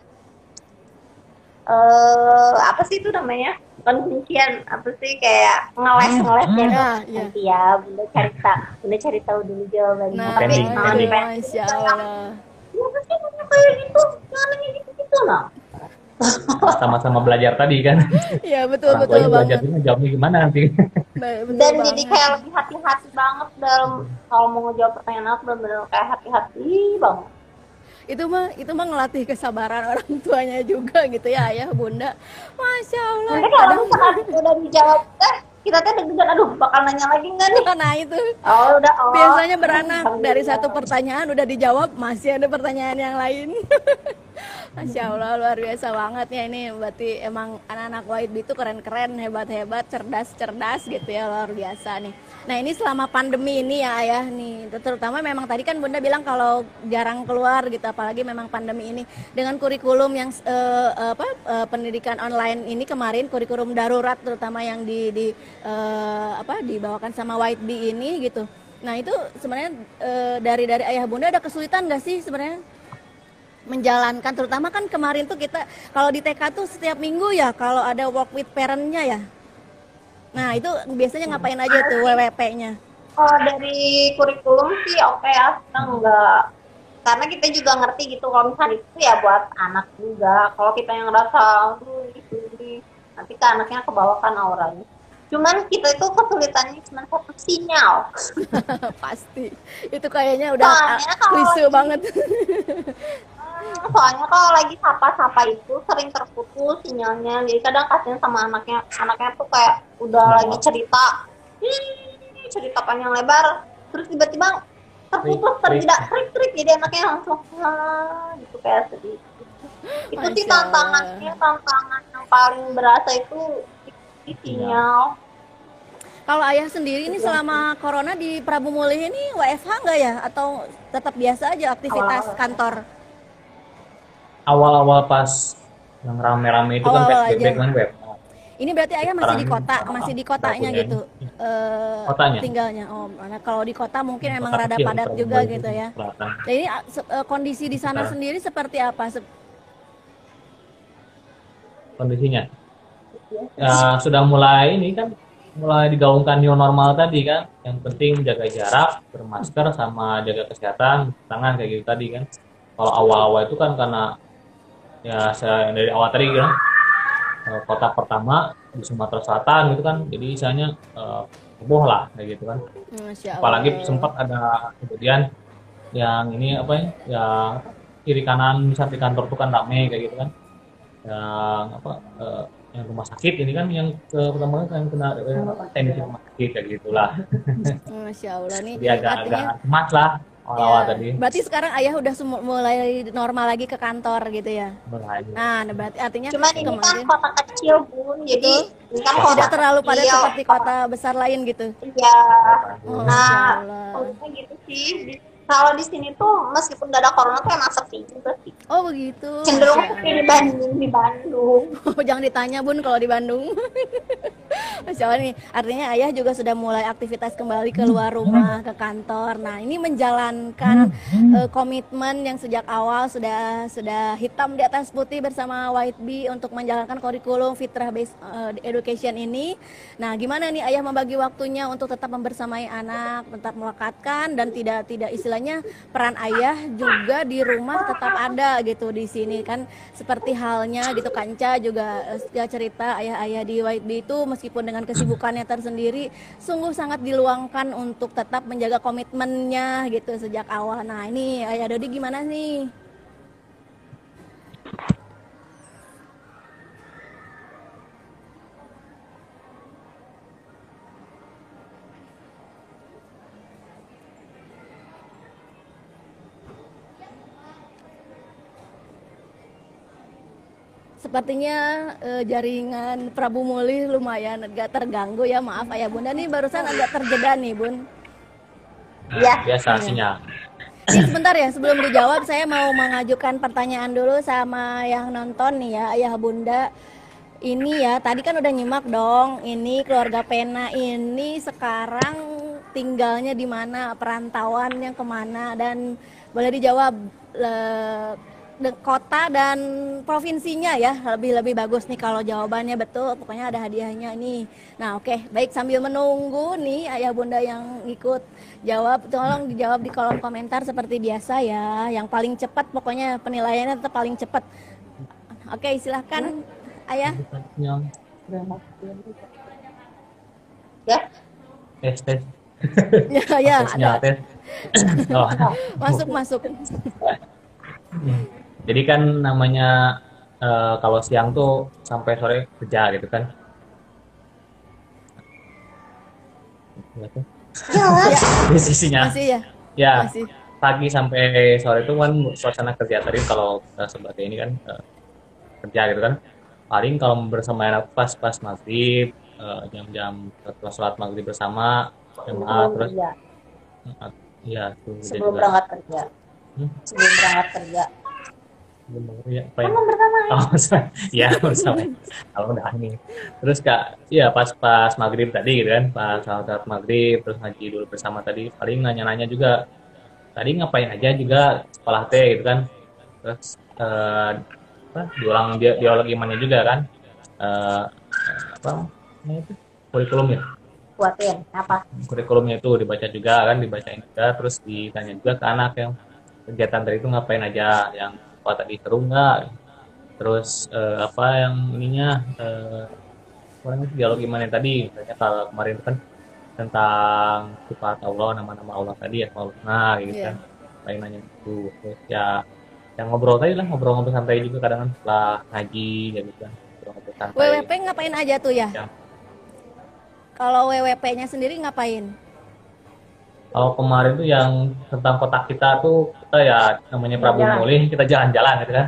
Eh apa sih itu namanya? Bukan kuncian, apa sih kayak ngeles ngeles ya. Ya, ya. Nanti ya, bunda cari tahu, bunda cari tahu dulu jawabannya. Nah, Tapi jangan di masya Allah. Kayak gitu, gitu-gitu nah. sama-sama belajar tadi kan Ya betul orang betul belajar banget. juga jawabnya gimana nanti Ba- Betul Dan banget. jadi kayak lebih hati-hati banget dalam kalau mau ngejawab pertanyaan aku benar-benar kayak hati-hati banget. Itu mah itu mah ngelatih kesabaran orang tuanya juga gitu ya ayah bunda. Masya allah Nanti kalau misalkan udah dijawab. Teh, kita teh deg-degan. Aduh bakal nanya lagi nggak nih? nah itu. Oh udah oh. biasanya beranak dari satu pertanyaan udah dijawab masih ada pertanyaan yang lain Masya Allah luar biasa banget ya ini. Berarti emang anak-anak YB itu keren-keren hebat-hebat cerdas-cerdas gitu ya luar biasa nih. Nah ini selama pandemi ini ya ayah nih. Terutama memang tadi kan bunda bilang kalau jarang keluar gitu apalagi memang pandemi ini. Dengan kurikulum yang eh, apa eh, pendidikan online ini kemarin kurikulum darurat terutama yang di, di eh, apa dibawakan sama YB ini gitu. Nah itu sebenarnya eh, dari dari ayah bunda ada kesulitan nggak sih sebenarnya menjalankan terutama kan kemarin tuh kita kalau di TK tuh setiap minggu ya kalau ada work with parent-nya ya. Nah, itu biasanya ngapain aja tuh WWP-nya? Oh dari kurikulum sih oke ya, kita enggak karena kita juga ngerti gitu kalau misalnya itu ya buat anak juga. Kalau kita yang ngerasa ini, nanti ke anaknya kebawakan auranya. Cuman kita itu kesulitannya cuma satu sinyal. Pasti. Itu kayaknya udah ah, klise banget. Hmm, Soalnya kalau lagi sapa-sapa itu sering terputus sinyalnya. Jadi kadang kasihan sama anaknya. Anaknya tuh kayak udah Kenapa? lagi cerita. "Ih, cerita panjang lebar. Terus tiba-tiba terputus, Trik, terjeda, trik-trik. Jadi anaknya langsung, "Ah," gitu kayak sedih. Itu sih tantangannya, tantangan yang paling berasa itu di sinyal. Kalau ayah sendiri ini selama corona di Prabu Mulih ini WFH nggak ya atau tetap biasa aja aktivitas kantor? Awal-awal pas yang rame-rame itu kan Awal-awal PSBB kan web Ini berarti ayah masih di kota, masih di kotanya gitu. eh, Kotanya. tinggalnya. Oh, mana kalau di kota mungkin emang Kota rada kecil, padat juga gitu itu ya. Nah, ini se- eh, kondisi di sana Sekarang. sendiri seperti apa? Se- kondisinya ya, sudah mulai ini kan mulai digaungkan new normal tadi kan yang penting jaga jarak bermasker sama jaga kesehatan tangan kayak gitu tadi kan kalau awal-awal itu kan karena ya saya dari awal tadi kan. Eh, kota pertama di Sumatera Selatan gitu kan. Jadi misalnya eh, heboh lah kayak gitu kan. Apalagi sempat ada kejadian yang ini apa ya yang kiri kanan misal di kantor tuh kan rame kayak gitu kan. Yang apa eh, yang rumah sakit ini kan yang ke pertama kan yang kena eh, rumah sakit kayak gitulah Masya Allah. Nih. jadi agak agak cemas lah awal-awal ya, tadi berarti sekarang ayah udah mulai normal lagi ke kantor gitu ya. mulai Nah, nah, berarti artinya Cuman ini kan kemarin kota kecil bun, jadi ini kan kota tidak terlalu padat kecil. seperti kota besar lain gitu. Iya. Oh, Nah, gitu sih. Kalau di sini tuh meskipun gak ada corona tuh emang sepi juga sih. Oh begitu. Cenderung sepi dibanding di Bandung. Oh, jangan ditanya bun kalau di Bandung. Masya Allah nih, artinya ayah juga sudah mulai aktivitas kembali keluar rumah, ke kantor. Nah ini menjalankan eh, komitmen yang sejak awal sudah sudah hitam di atas putih bersama White Bee untuk menjalankan kurikulum fitrah based eh, education ini. Nah gimana nih ayah membagi waktunya untuk tetap membersamai anak, tetap melekatkan dan tidak tidak istilahnya peran ayah juga di rumah tetap ada gitu di sini kan seperti halnya gitu Kanca juga eh, dia cerita ayah-ayah di White Bee itu meskipun dengan kesibukannya tersendiri sungguh sangat diluangkan untuk tetap menjaga komitmennya gitu sejak awal. Nah ini ayah Dodi gimana nih? Sepertinya eh, jaringan Prabu Mulih lumayan agak terganggu ya maaf ayah bunda nih barusan agak terjeda nih bun. Iya. biasa sinyal Ini sebentar ya sebelum dijawab saya mau mengajukan pertanyaan dulu sama yang nonton nih ya ayah bunda. Ini ya tadi kan udah nyimak dong. Ini keluarga Pena ini sekarang tinggalnya di mana perantauan yang ke mana dan boleh dijawab eh, kota dan provinsinya ya. Lebih lebih bagus nih kalau jawabannya. Betul pokoknya ada hadiahnya nih. Nah oke baik sambil menunggu nih ayah bunda yang ikut jawab tolong dijawab di kolom komentar seperti biasa ya. Yang paling cepat pokoknya penilaiannya tetap paling cepat. Oke silahkan ayah. Ya, tes tes. Ya ya ada. tes. Oh. masuk masuk Jadi kan namanya eh, kalau siang tuh sampai sore kerja gitu kan. Iya jelas. Sisinya. masih ya Ya, masih pagi sampai sore itu kan suasana kerja tadi kalau eh, sebagai ini kan eh, kerja gitu kan. Paling kalau bersama anak pas pas maghrib eh, jam-jam setelah sholat maghrib bersama jemaah terus Iya, tuh dia sebelum berangkat kerja. Hmm? Sebelum berangkat kerja. Ya apa ya? Oh, ya. Kalau udah ini. Terus kak, iya pas pas maghrib tadi gitu kan, pas saat maghrib terus ngaji dulu bersama tadi, paling nanya-nanya juga. Tadi ngapain aja juga sekolah teh gitu kan. Terus eh, apa? Diulang dia dialog imannya juga kan. Eh, apa? namanya itu? Kurikulum ya. kuatin apa? Kurikulumnya itu dibaca juga kan, dibacain juga, terus ditanya juga ke anak yang kegiatan tadi itu ngapain aja, yang apa tadi seru nggak, terus eh, apa yang ininya eh, apa namanya, dialog gimana tadi? Misalnya kalau kemarin kan tentang sifat Allah nama-nama Allah tadi ya kalau nah gitu Iya. kan. Lain nanya itu terus ya yang ngobrol tadi lah ngobrol-ngobrol santai juga kadang kan setelah ngaji ya gitu kan. Ngobrol-ngobrol santai. WWP ngapain aja tuh ya? Ya. kalau WWP-nya sendiri ngapain kalau kemarin tuh yang tentang kotak kita tuh kita ya namanya Prabu Jalan. Muli kita jalan-jalan gitu kan.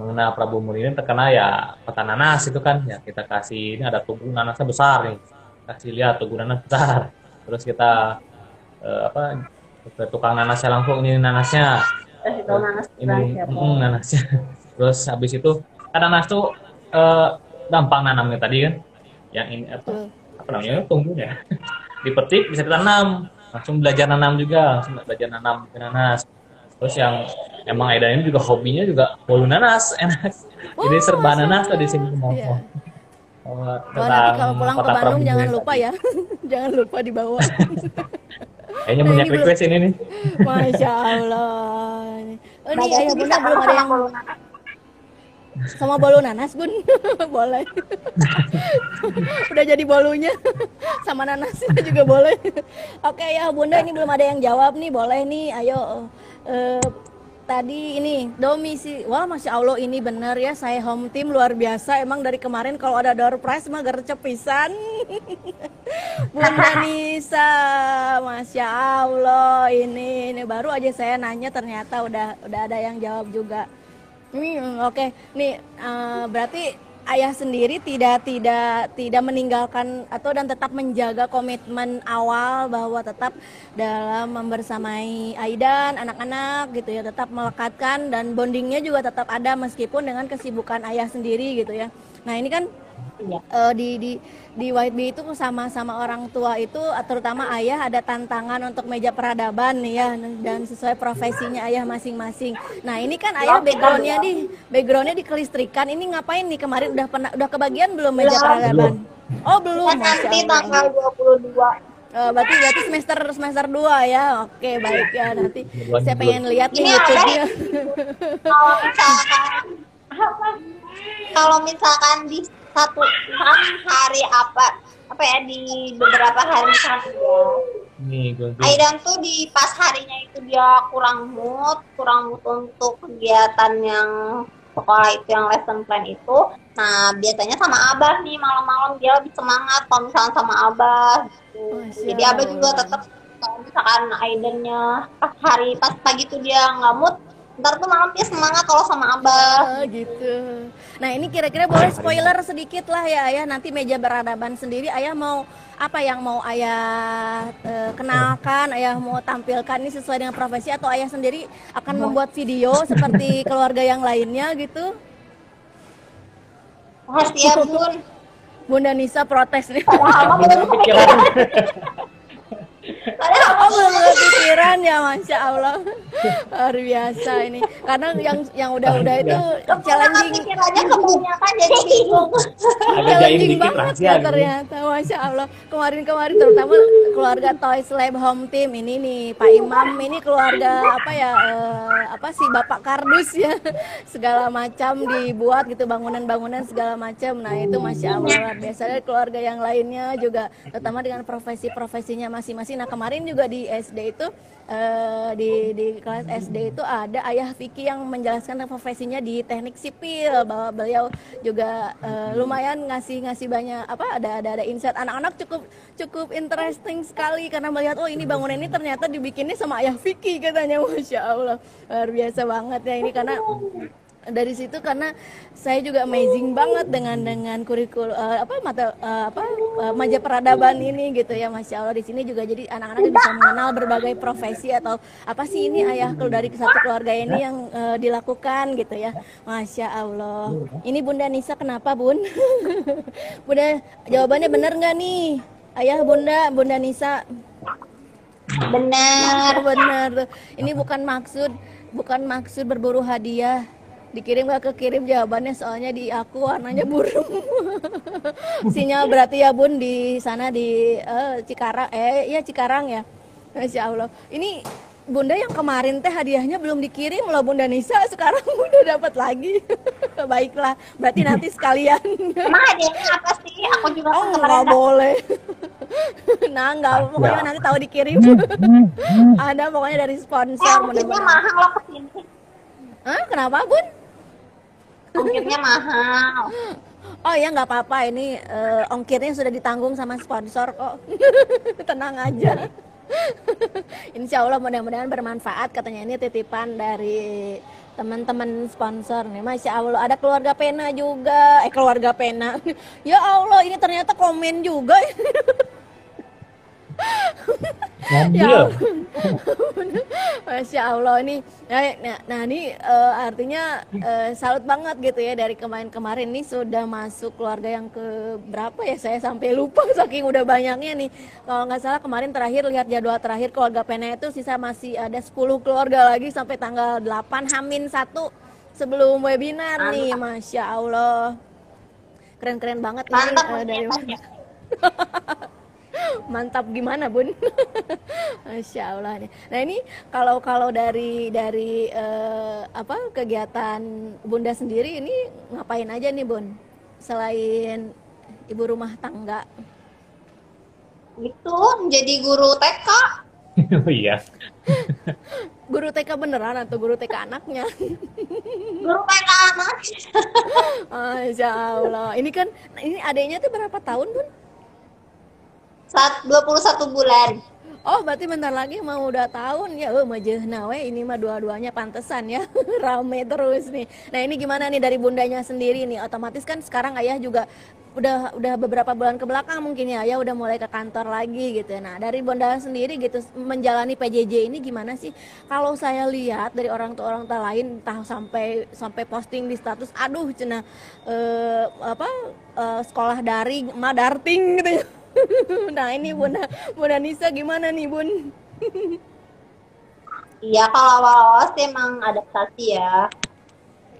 Mengenal Prabu Muli ini terkena ya kota nanas itu kan. Ya kita kasih ini ada tugu nanasnya besar nih. Kasih lihat tugu nanas besar. Terus kita eh, apa ke tukang nanasnya langsung ini nanasnya. Terus itu nanas ini mm, nanasnya. Terus habis itu kan nanas tuh eh, gampang nanamnya tadi kan. Yang ini apa Tuh. apa namanya tumbuhnya dipetik bisa ditanam langsung belajar nanam juga langsung belajar nanam nanas terus yang emang Aidan ini juga hobinya juga bolu nanas enak jadi Oh, serba Masya nanas tuh di sini semua Iya. Oh, tentang nanti kalau pulang ke kota Bandung Prabu jangan lupa ya. jangan lupa dibawa. kayaknya Nah, banyak ini belum- request ini nih Masya Allah. Oh, ini ayah bunda belum ada yang. Sama bolu nanas bun. boleh. Udah jadi bolunya. sama nanasnya juga boleh. Oke ya bunda ini belum ada yang jawab nih. Boleh nih. Ayo. Eh, tadi ini domisi wah masya allah ini bener ya saya home team luar biasa emang dari kemarin kalau ada door prize mah gercep pisan Bunda Nisa, masya Allah ini ini baru aja saya nanya ternyata udah udah ada yang jawab juga. Hmm, oke, nih eh, berarti ayah sendiri tidak tidak tidak meninggalkan atau dan tetap menjaga komitmen awal bahwa tetap dalam membersamai Aidan anak-anak gitu ya tetap melekatkan dan bondingnya juga tetap ada meskipun dengan kesibukan ayah sendiri gitu ya. Nah ini kan Iya. eh, di di di White Bee itu sama-sama orang tua itu terutama ayah ada tantangan untuk meja peradaban ya dan sesuai profesinya ayah masing-masing. Nah ini kan ayah backgroundnya di backgroundnya di kelistrikan. Ini ngapain nih kemarin udah pernah udah kebagian belum meja Belum. peradaban? Oh belum. Kan nanti tanggal 22 Eh, berarti berarti semester semester 2 ya. Oke baik ya nanti saya dulu. pengen lihat nih YouTube-nya. kalau misalkan di satu kan hari apa apa ya di beberapa hari kan ya nih gue Aidan tuh di pas harinya itu dia kurang mood kurang mood untuk kegiatan yang sekolah itu yang lesson plan itu. Nah biasanya sama abah nih malam-malam dia lebih semangat kalau misalnya sama abah gitu. Masya jadi abah juga tetap kalau misalkan Aidannya pas hari pas pagi tuh dia nggak mood ntar tuh malam dia semangat kalau sama abah Oh, gitu. Nah ini kira-kira boleh spoiler sedikit lah ya ayah nanti meja beradaban sendiri ayah mau apa yang mau ayah eh, kenalkan, ayah mau tampilkan ini sesuai dengan profesi atau ayah sendiri akan membuat video seperti keluarga yang lainnya gitu? rahasia bun Bunda Nisa protes nih. Belum Padahal Oh belum kepikiran ya Masya Allah. Luar biasa ini. Karena yang yang udah-udah itu challenging. Pikirannya kebanyakan jadi bingung. Ada jaim challenging dikit banget ya ternyata Masya Allah. Kemarin-kemarin terutama keluarga Toys Lab Home Team Ini nih Pak Imam ini keluarga apa ya eh, Apa sih Bapak Kardus ya. Segala macam dibuat gitu bangunan-bangunan segala macam. Nah itu Masya Allah luar biasa. Dan keluarga yang lainnya juga Terutama dengan profesi-profesinya masing-masing Nah kemarin juga di SD itu eh, di di kelas SD itu ada ayah Vicky yang menjelaskan profesinya di teknik sipil. Bahwa beliau juga eh, lumayan ngasih ngasih banyak apa ada ada ada insight. Anak-anak cukup cukup interesting sekali karena melihat oh ini bangunan ini ternyata dibikinnya sama ayah Vicky katanya. Masya Allah luar biasa banget ya ini karena dari situ karena saya juga amazing banget dengan dengan kurikulum eh, apa mata eh, apa eh, maja peradaban ini gitu ya masya allah di sini juga jadi anak-anak bisa mengenal berbagai profesi atau apa sih ini ayah kalau dari satu keluarga ini yang eh, dilakukan gitu ya masya allah ini bunda Nisa kenapa bun bunda jawabannya benar nggak nih ayah bunda bunda Nisa Benar. benar. Ini bukan maksud bukan maksud berburu hadiah. Dikirim gak kekirim jawabannya soalnya di aku warnanya burung. Sinyal berarti ya Bun di sana di eh, Cikarang eh iya Cikarang ya. Masya Allah. Ini Bunda yang kemarin teh hadiahnya belum dikirim loh Bunda Nisa sekarang udah dapat lagi. Baiklah, berarti nanti sekalian. Emang hadiahnya apa sih? Aku juga Oh kemarin nggak boleh. nah nggak pokoknya nanti tahu dikirim. Ada pokoknya dari Eh, sponsor mudah-mudahan. mahal loh ke sini. Hah, kenapa Bun? Ongkirnya mahal. Oh ya nggak apa-apa ini eh, ongkirnya sudah ditanggung sama sponsor kok. Tenang aja. Insya Allah mudah-mudahan bermanfaat katanya ini titipan dari teman-teman sponsor nih Masya Allah ada keluarga pena juga eh keluarga pena ya Allah ini ternyata komen juga. Ya Masya Allah nih. Nah, nah, nah ini eh, artinya eh, salut banget gitu ya dari kemarin-kemarin nih sudah masuk keluarga yang ke berapa ya saya sampai lupa saking udah banyaknya nih. Kalau nggak salah kemarin terakhir lihat jadwal terakhir keluarga Pena itu sisa masih ada 10 keluarga lagi sampai tanggal 8 Hamin 1 sebelum webinar nih. Masya Allah. Keren-keren banget ini Mantap eh, dari punya mantap gimana bun? Masya allah nih. Nah ini kalau kalau dari dari eh, apa kegiatan bunda sendiri ini ngapain aja nih bun? Selain ibu rumah tangga. Itu jadi guru TK. Oh iya. guru TK beneran atau guru TK anaknya? Guru TK anak. masya allah. Ini kan ini adanya tuh berapa tahun bun Saat 21 bulan. Oh, berarti bentar lagi mau udah tahun ya. Oh, majehna we ini mah dua-duanya pantesan ya. Rame terus nih. Nah, ini gimana nih dari bundanya sendiri nih? Otomatis kan sekarang ayah juga udah udah beberapa bulan ke belakang mungkin ya ayah udah mulai ke kantor lagi gitu. Nah, dari bunda sendiri gitu menjalani PJJ ini gimana sih? Kalau saya lihat dari orang tua orang tua lain entah sampai sampai posting di status aduh cenah eh, apa eh, sekolah daring, madarting gitu ya. nah ini bunda bunda Nisa gimana nih bun Iya, kalau awal-awal sih emang adaptasi ya.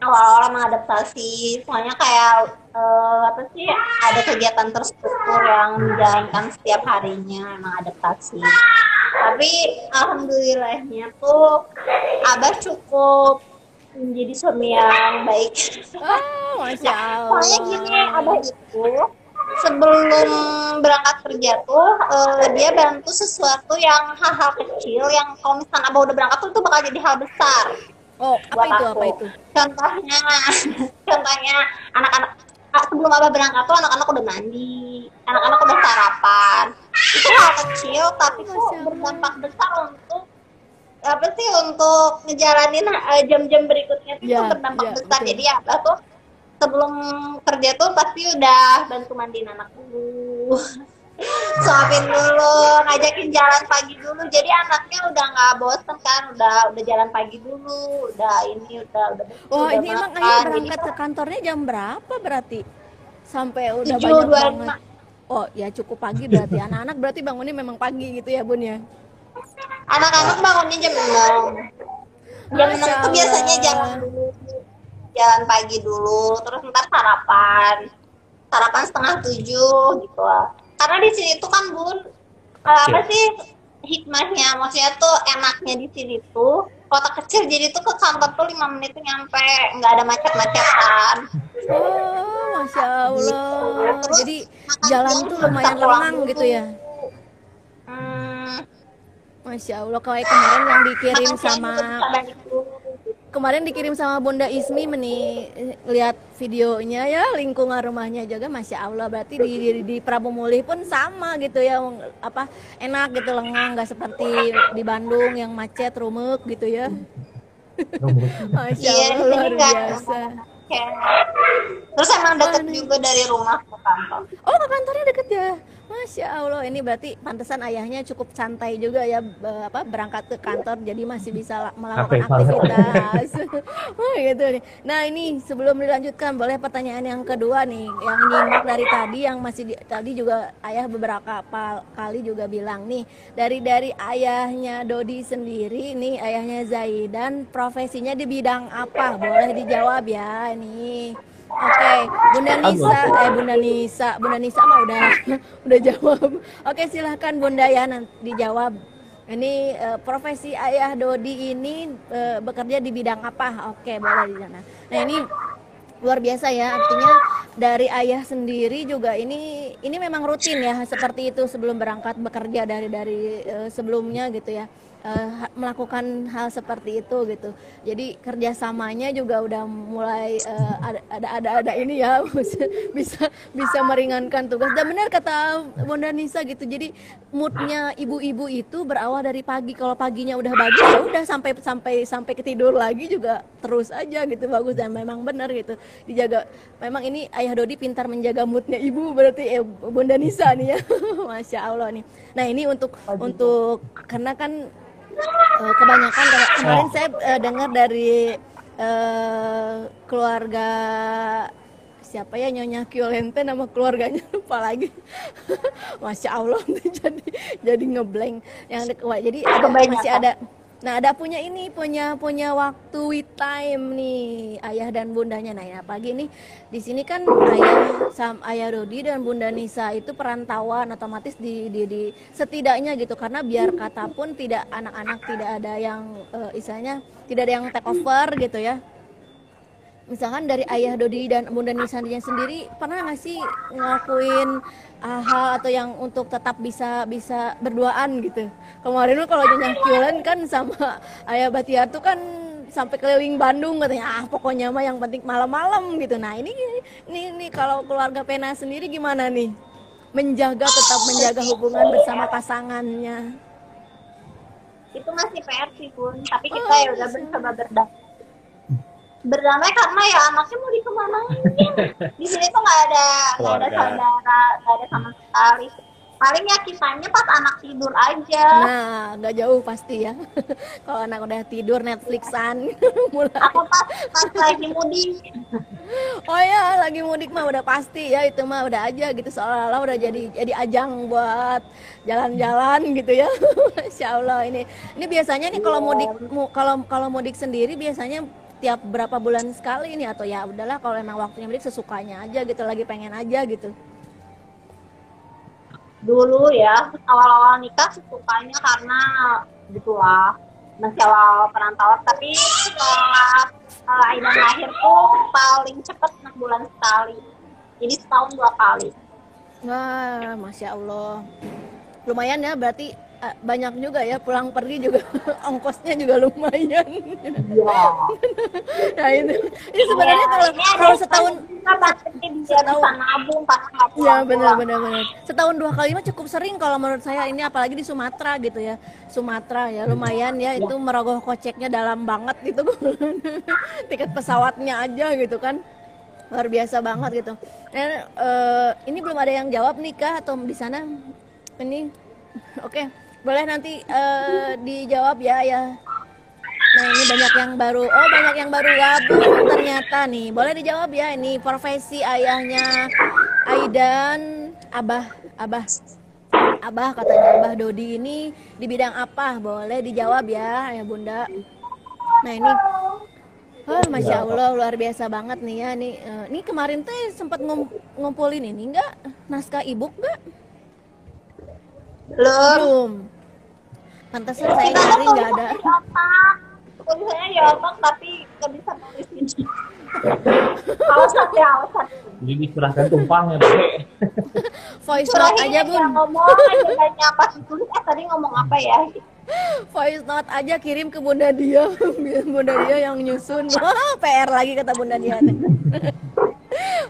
Awal-awal emang adaptasi, soalnya kayak eh, apa sih ada kegiatan terstruktur yang dijalankan setiap harinya emang adaptasi. Tapi alhamdulillahnya tuh Abah cukup menjadi suami yang baik. oh masya allah Soalnya gini, Abah itu sebelum berangkat kerja tuh eh, dia bantu sesuatu yang hal-hal kecil yang kalau misalnya Abah udah berangkat tuh itu bakal jadi hal besar oh apa itu aku. apa itu Contohnya, contohnya anak-anak ah, sebelum Abah berangkat tuh anak-anak udah mandi, anak-anak udah sarapan. Itu hal kecil tapi tuh berdampak besar untuk apa sih untuk ngejalanin eh, jam-jam berikutnya itu Ya, berdampak ya, besar. betul. Jadi Abah tuh sebelum kerja tuh pasti udah bantu mandiin anak dulu. suapin dulu, ngajakin jalan pagi dulu. Jadi anaknya udah nggak bosen kan, udah udah jalan pagi dulu, udah ini udah udah oh udah ini emang makan. ayah Jadi berangkat ke kantornya jam berapa berarti sampai udah tujuh banyak dua banget lima Oh ya cukup pagi berarti. Anak-anak berarti bangunnya memang pagi gitu ya bun ya. Anak-anak bangunnya jam 6. Jam 6 Masya itu biasanya jalan dulu. Jalan pagi dulu, terus ntar sarapan. Sarapan setengah tujuh gitu lah. Karena di sini tuh kan bun, eh, apa Iya. sih hikmahnya? Maksudnya tuh enaknya di sini tuh kota kecil jadi tuh ke kantor tuh lima menit tuh nyampe nggak ada macet-macetan Oh, masya Allah. Terus Jadi jalan tuh lumayan lengang gitu ya. hmm, Masya Allah. Kayak kemarin yang dikirim sama. Kemarin dikirim sama Bunda Ismi meni lihat videonya ya lingkungan rumahnya juga Masya Allah berarti di, di, di Prabu Mulih pun sama gitu ya apa enak gitu lengang nggak seperti di Bandung yang macet rumek gitu ya. Masya Iya, Allah luar biasa. Terus emang deket juga dari rumah ke kantor? Oh ke kantornya deket ya Masya Allah ini berarti pantesan ayahnya cukup santai juga ya be- apa berangkat ke kantor jadi masih bisa la- melakukan aktivitas. Oh gitu nih. Nah ini sebelum dilanjutkan boleh pertanyaan yang kedua nih yang nyimak dari tadi yang masih di- tadi juga ayah beberapa pa- kali juga bilang nih dari dari ayahnya Dodi sendiri nih ayahnya Zaidan profesinya di bidang apa? Boleh dijawab ya nih Oke, Bunda Nisa, eh Bunda Nisa, Bunda Nisa mah udah udah jawab. Oke, silahkan Bunda ya nanti dijawab. Ini eh, profesi ayah Dodi ini eh, bekerja di bidang apa? Oke, boleh di sana. Nah ini luar biasa ya, artinya dari ayah sendiri juga ini ini memang rutin ya seperti itu sebelum berangkat bekerja dari dari eh, sebelumnya gitu ya. Ha- melakukan hal seperti itu gitu. Jadi kerjasamanya juga udah mulai ada ada ada ada ini ya bisa bisa meringankan tugas. Dan benar kata Bunda Nisa gitu. Jadi moodnya ibu-ibu itu berawal dari pagi. Kalau paginya udah bagus ya udah sampai sampai sampai ketidur lagi juga terus aja gitu bagus dan memang benar gitu dijaga. Memang ini Ayah Dodi pintar menjaga moodnya ibu berarti eh, Bunda Nisa nih ya. Masya Allah nih. Nah ini untuk untuk karena kan Eh, kebanyakan kalau kemarin saya eh, dengar dari eh, keluarga siapa ya Nyonya Kiolente nama keluarganya lupa lagi. Masya Allah jadi jadi ngeblank yang ada- wah, jadi ada, masih ada nah ada punya ini punya punya waktu with time nih ayah dan bundanya. Nah ya pagi ini di sini kan ayah sam ayah Rodi dan bunda Nisa itu perantauan otomatis di, di, di setidaknya gitu. Karena biar kata pun tidak anak-anak tidak ada yang eh, istilahnya tidak ada yang take over gitu ya misalkan dari ayah Dodi dan bunda Nisanya sendiri pernah nggak sih ngelakuin ah, hal atau yang untuk tetap bisa bisa berduaan gitu? Kemarin mah kalau nyonya Kiolen kan sama ayah Batiar tuh kan sampai keliling Bandung katanya ah pokoknya mah yang penting malam-malam gitu. Nah ini ini, ini kalau keluarga Pena sendiri gimana nih? Menjaga tetap menjaga hubungan bersama pasangannya. Itu masih PR sih bun. Tapi kita Oh, ya udah bisa. bersama berdamai berdamai karena ya anaknya mau dikemanain. Di sini tuh nggak ada nggak ada saudara nggak ada sama sekali. Paling ya kisahnya pas anak tidur aja. Nah nggak jauh pasti ya. Kalau anak udah tidur Netflixan mulai. Aku pas pas lagi mudik. Oh ya, lagi mudik mah udah pasti ya itu mah udah aja gitu. Seolah-olah udah jadi jadi ajang buat jalan-jalan gitu ya. Masya Allah ini ini biasanya nih kalau mudik mu- kalau kalau mudik sendiri biasanya tiap berapa bulan sekali ini atau ya udahlah kalau emang waktunya mudik sesukanya aja gitu lagi pengen aja gitu. dulu ya awal-awal nikah sukanya karena gitulah masih awal perantauan tapi setelah uh, lahir tuh paling cepet 6 bulan sekali jadi setahun dua kali Wah, masya Allah. Lumayan ya berarti banyak juga ya pulang pergi juga ongkosnya juga lumayan. iya nah itu, ini sebenarnya kalau kalau setahun pasti dia setahun. bisa nabung Iya benar benar benar. Setahun dua kali mah cukup sering kalau menurut saya ini apalagi di Sumatera gitu ya. Sumatera ya lumayan ya itu merogoh koceknya dalam banget gitu. Tiket pesawatnya aja gitu kan. Luar biasa banget gitu. Dan eh, ini belum ada yang jawab nih kah atau di sana ini oke boleh nanti eh, dijawab ya ya Nah ini banyak yang baru, oh banyak yang baru gabung ternyata nih. Boleh dijawab ya ini profesi ayahnya Aidan, Abah, Abah, Abah katanya Abah Dodi ini di bidang apa? Boleh dijawab ya, ya Bunda. Nah ini, oh, masya Allah luar biasa banget nih ya nih. eh, Ini kemarin teh sempat ngum- ngumpulin ini enggak naskah ibu enggak? Belum. Belum. Pantesan saya nyari nggak ada. Tulisannya di otak tapi nggak bisa nulis ini. Alasan ya alasan. Jadi diserahkan tumpangnya. Voice note aja bun. ngomong aja banyak pas ditulis eh tadi ngomong apa ya? Voice note aja kirim ke Bunda Dia. Biar Bunda Dia yang nyusun. Wah, PR lagi kata Bunda Dia.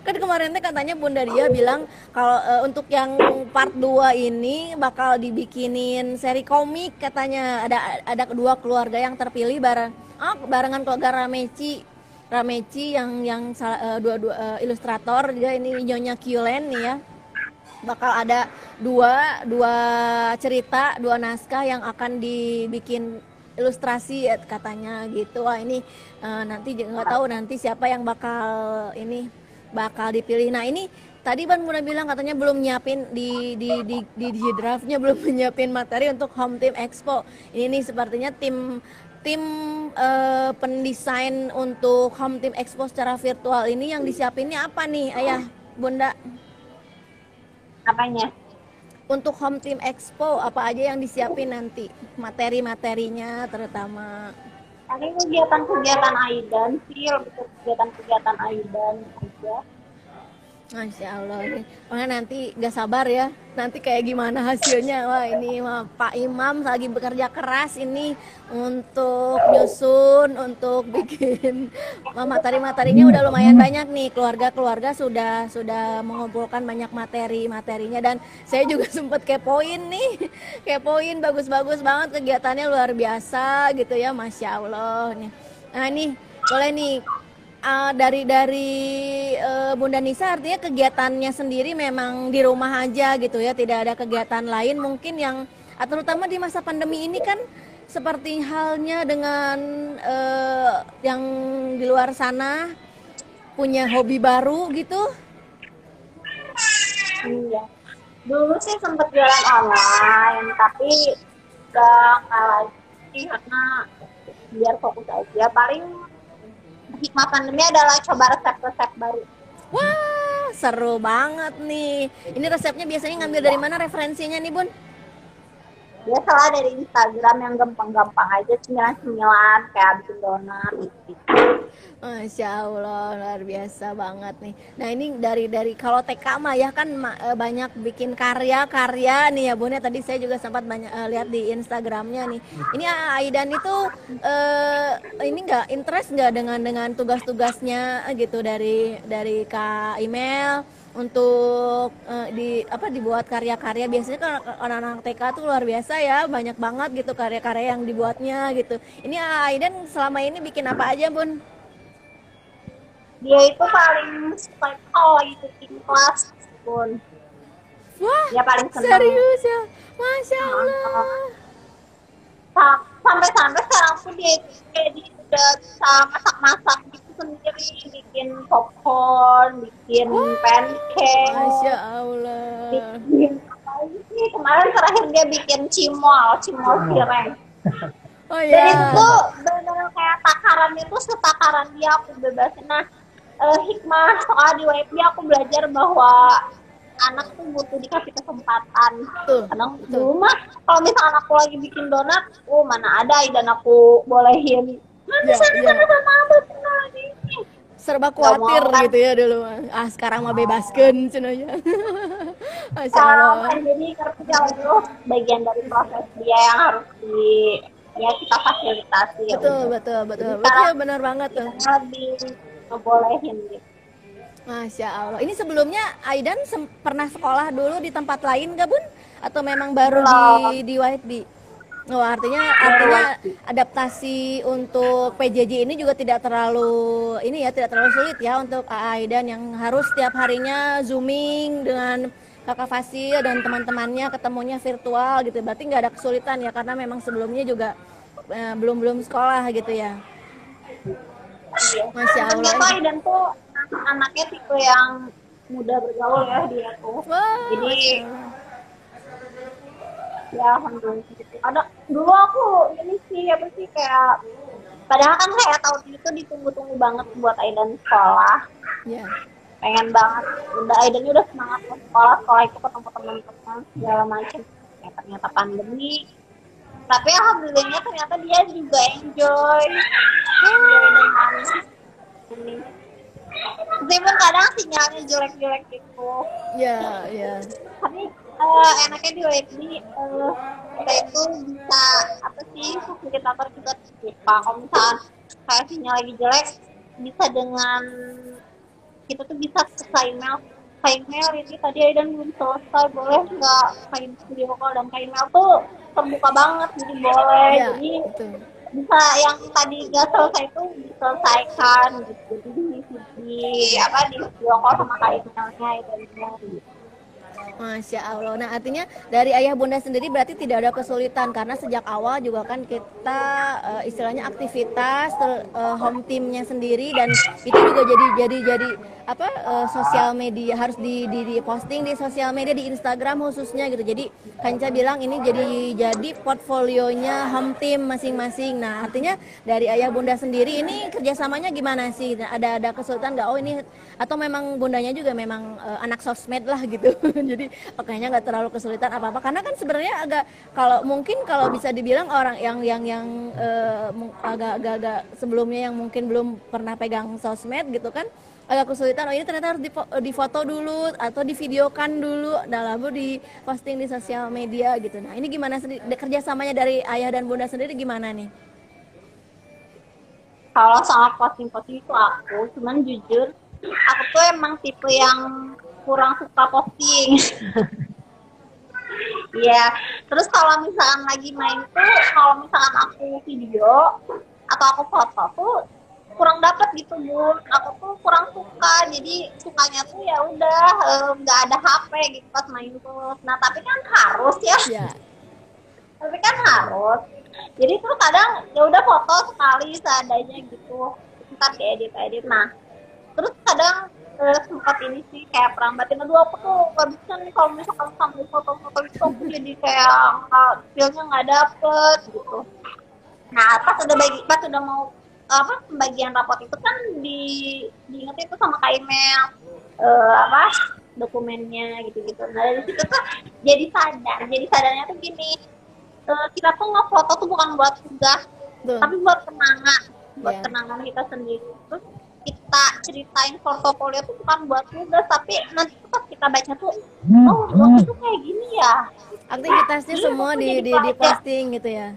Kan kemarin teh katanya Bunda Dia bilang kalau eh, untuk yang part 2 ini bakal dibikinin seri komik katanya. Ada ada kedua keluarga yang terpilih bareng ah, barengan keluarga Rameci Rameci yang yang salah- eh, dua-dua eh, ilustrator juga ini Nyonya Kyulen nih ya. Bakal ada dua dua cerita dua naskah yang akan dibikin ilustrasi ya, katanya gitu. Wah ini eh, nanti nggak tahu nanti siapa yang bakal ini bakal dipilih. Nah ini tadi Ban Bunda bilang katanya belum nyiapin di di di di, di draftnya belum nyiapin materi untuk home team expo. Ini nih sepertinya tim tim eh, pendesain untuk home team expo secara virtual ini yang disiapinnya apa nih ayah Bunda? Apanya? untuk home team expo apa aja yang disiapin nanti? Materi-materinya terutama Tadi kegiatan-kegiatan Aidan sih, lebih ke kegiatan-kegiatan Aidan aja. Masya Allah ini. Makanya nanti gak sabar ya. Nanti kayak gimana hasilnya? Wah ini mah Pak Imam lagi bekerja keras ini Untuk nyusun Untuk bikin. Wah, Materi-materinya udah lumayan banyak nih. Keluarga-keluarga sudah sudah mengumpulkan banyak materi-materinya. Dan saya juga sempet kepoin nih. Kepoin bagus-bagus banget Kegiatannya luar biasa gitu ya. Masya Allah nih. Nah ini boleh nih uh, dari dari uh, Bunda Nisa artinya kegiatannya sendiri memang di rumah aja gitu ya tidak ada kegiatan lain mungkin yang uh, terutama di masa pandemi ini kan seperti halnya dengan uh, yang di luar sana punya hobi baru gitu Iya. Dulu sih sempet jualan online, tapi nggak lagi karena biar fokus aja. Paling hikmah pandemi adalah coba resep-resep baru. wah seru banget nih. Ini resepnya biasanya ngambil dari mana referensinya nih Bun Biasalah dari Instagram yang gampang-gampang aja, cemilan-cemilan kayak bikin donat gitu. Masya Allah luar biasa banget nih. Nah ini dari dari kalau TK mah ya kan eh, banyak bikin karya-karya nih ya Bun ya tadi saya juga sempat banyak eh, lihat di Instagramnya nih. Ini Aidan itu eh, ini enggak interest nggak dengan dengan tugas-tugasnya gitu dari dari Kak Email untuk eh, di apa dibuat karya-karya biasanya kan anak-anak TK tuh luar biasa ya banyak banget gitu karya-karya yang dibuatnya gitu. Ini Aidan selama ini bikin apa aja Bun? Dia itu paling suka itu kalau lagi cooking kelas pun. Wah, Dia paling senang. serius ya? Masya Allah. Sa- Sampai-sampai sekarang pun dia itu dia udah bisa masak-masak gitu sendiri, bikin popcorn, bikin pancake, Masya Allah. bikin apa lagi sih? Kemarin terakhir dia bikin cimol, cimol cireng. Oh Dan ya. itu benar kayak takaran itu setakaran dia aku bebasin. Nah, eh, hikmah soal di WIP aku belajar bahwa anak tuh butuh dikasih kesempatan. Betul, Kadang betul. dulu mah kalau misalkan aku lagi bikin donat, oh mana ada dan aku bolehin. Mana Ya, sana ya. cenah ini. Serba khawatir gitu ya dulu. Ah sekarang mah bebaskan cenanya. Masya Kalau Allah. kan jadi kerja itu bagian dari proses dia yang harus di ya kita fasilitasi ya Betul, udah. betul, betul. Jadi Betul, benar banget tuh. Kita lebih ngebolehin gitu. Masya Allah. Ini sebelumnya Aidan sem- pernah sekolah dulu di tempat lain gak Bun? Atau memang baru di di YFB? Oh, artinya artinya adaptasi untuk PJJ ini juga tidak terlalu ini ya tidak terlalu sulit ya untuk Aidan yang harus setiap harinya zooming dengan kakak Fasil dan teman-temannya ketemunya virtual gitu. Berarti nggak ada kesulitan ya karena memang sebelumnya juga eh, belum belum sekolah gitu ya. Iya. Masya Allah. Sebenarnya tuh Aidan tuh anaknya tipe yang mudah bergaul ya dia tuh Wah, Jadi, ya alhamdulillah. Ada dulu aku ini sih apa sih kayak padahal kan kayak tahun itu ditunggu-tunggu banget buat Aidan sekolah. Ya pengen banget udah Aidan ini udah semangat ke sekolah sekolah itu ketemu teman-teman segala macam. Ya ternyata pandemi. Tapi alhamdulillahnya ternyata dia juga enjoy. Enjoy dengan ini. Meskipun kadang sinyalnya jelek-jelek gitu. Ya ya tapi eh, enaknya di WebD eh, kita itu bisa apa sih fasilitator juga terbuka kalau misalkan kayak sinyal lagi jelek bisa dengan kita tuh bisa ke email email ini tadi Aidan belum selesai boleh nggak kayak video call? Dan email tuh terbuka banget jadi boleh. Ya jadi betul. bisa yang tadi nggak selesai itu diselesaikan gitu. Jadi di, di apa di video call sama kak emailnya itu Masya Allah. Nah, artinya dari ayah bunda sendiri berarti tidak ada kesulitan karena sejak awal juga kan kita eh, istilahnya aktivitas ter- eh, home teamnya sendiri dan itu juga jadi jadi jadi apa eh, sosial media harus di, di, di posting di sosial media di Instagram khususnya gitu. Jadi Kanca bilang ini jadi jadi portfolionya home team masing-masing. Nah, artinya dari ayah bunda sendiri ini kerjasamanya gimana sih? Ada ada kesulitan nggak? Oh ini atau memang bundanya juga memang eh, anak sosmed lah gitu. jadi oh, kayaknya nggak terlalu kesulitan apa apa karena kan sebenarnya agak kalau mungkin kalau bisa dibilang orang yang yang yang eh, agak agak agak sebelumnya yang mungkin belum pernah pegang sosmed gitu kan agak kesulitan oh ini ternyata harus difoto dulu atau divideokan dulu. Dan lalu diposting di sosial media gitu. Nah ini gimana kerjasamanya dari ayah dan bunda sendiri gimana nih? Kalau soal posting-posting itu aku cuman jujur aku tuh emang tipe yang kurang suka posting. Iya, terus kalau misalkan lagi main tuh, kalau misalkan aku video atau aku foto tuh kurang dapet gitu bun. Aku tuh kurang suka, jadi sukanya tuh ya udah eh, nggak ada HP gitu pas main tuh. Nah tapi kan harus ya, ya tapi kan harus. Jadi tuh kadang ya udah foto sekali seadanya gitu, ntar diedit edit. Nah terus kadang eh, sempat ini sih kayak perang batin aduh aku tuh gak bisa nih kalau misalkan sambil foto-foto itu aku jadi kayak nggak feelnya nggak dapet gitu nah pas udah bagi pas udah mau apa pembagian rapot itu kan di diingetin tuh sama kak email eh, apa dokumennya gitu-gitu. Nah dari situ tuh jadi sadar jadi sadarnya tuh gini. Eh, kita tuh ngefoto tuh bukan buat tugas tuh tapi buat kenangan buat Iya. kenangan kita sendiri. Terus kita ceritain portofolio tuh bukan buat tugas tapi nanti tuh pas kita baca tuh oh waktu itu kayak gini ya. Aktivitasnya Iya, semua di di, di posting gitu ya?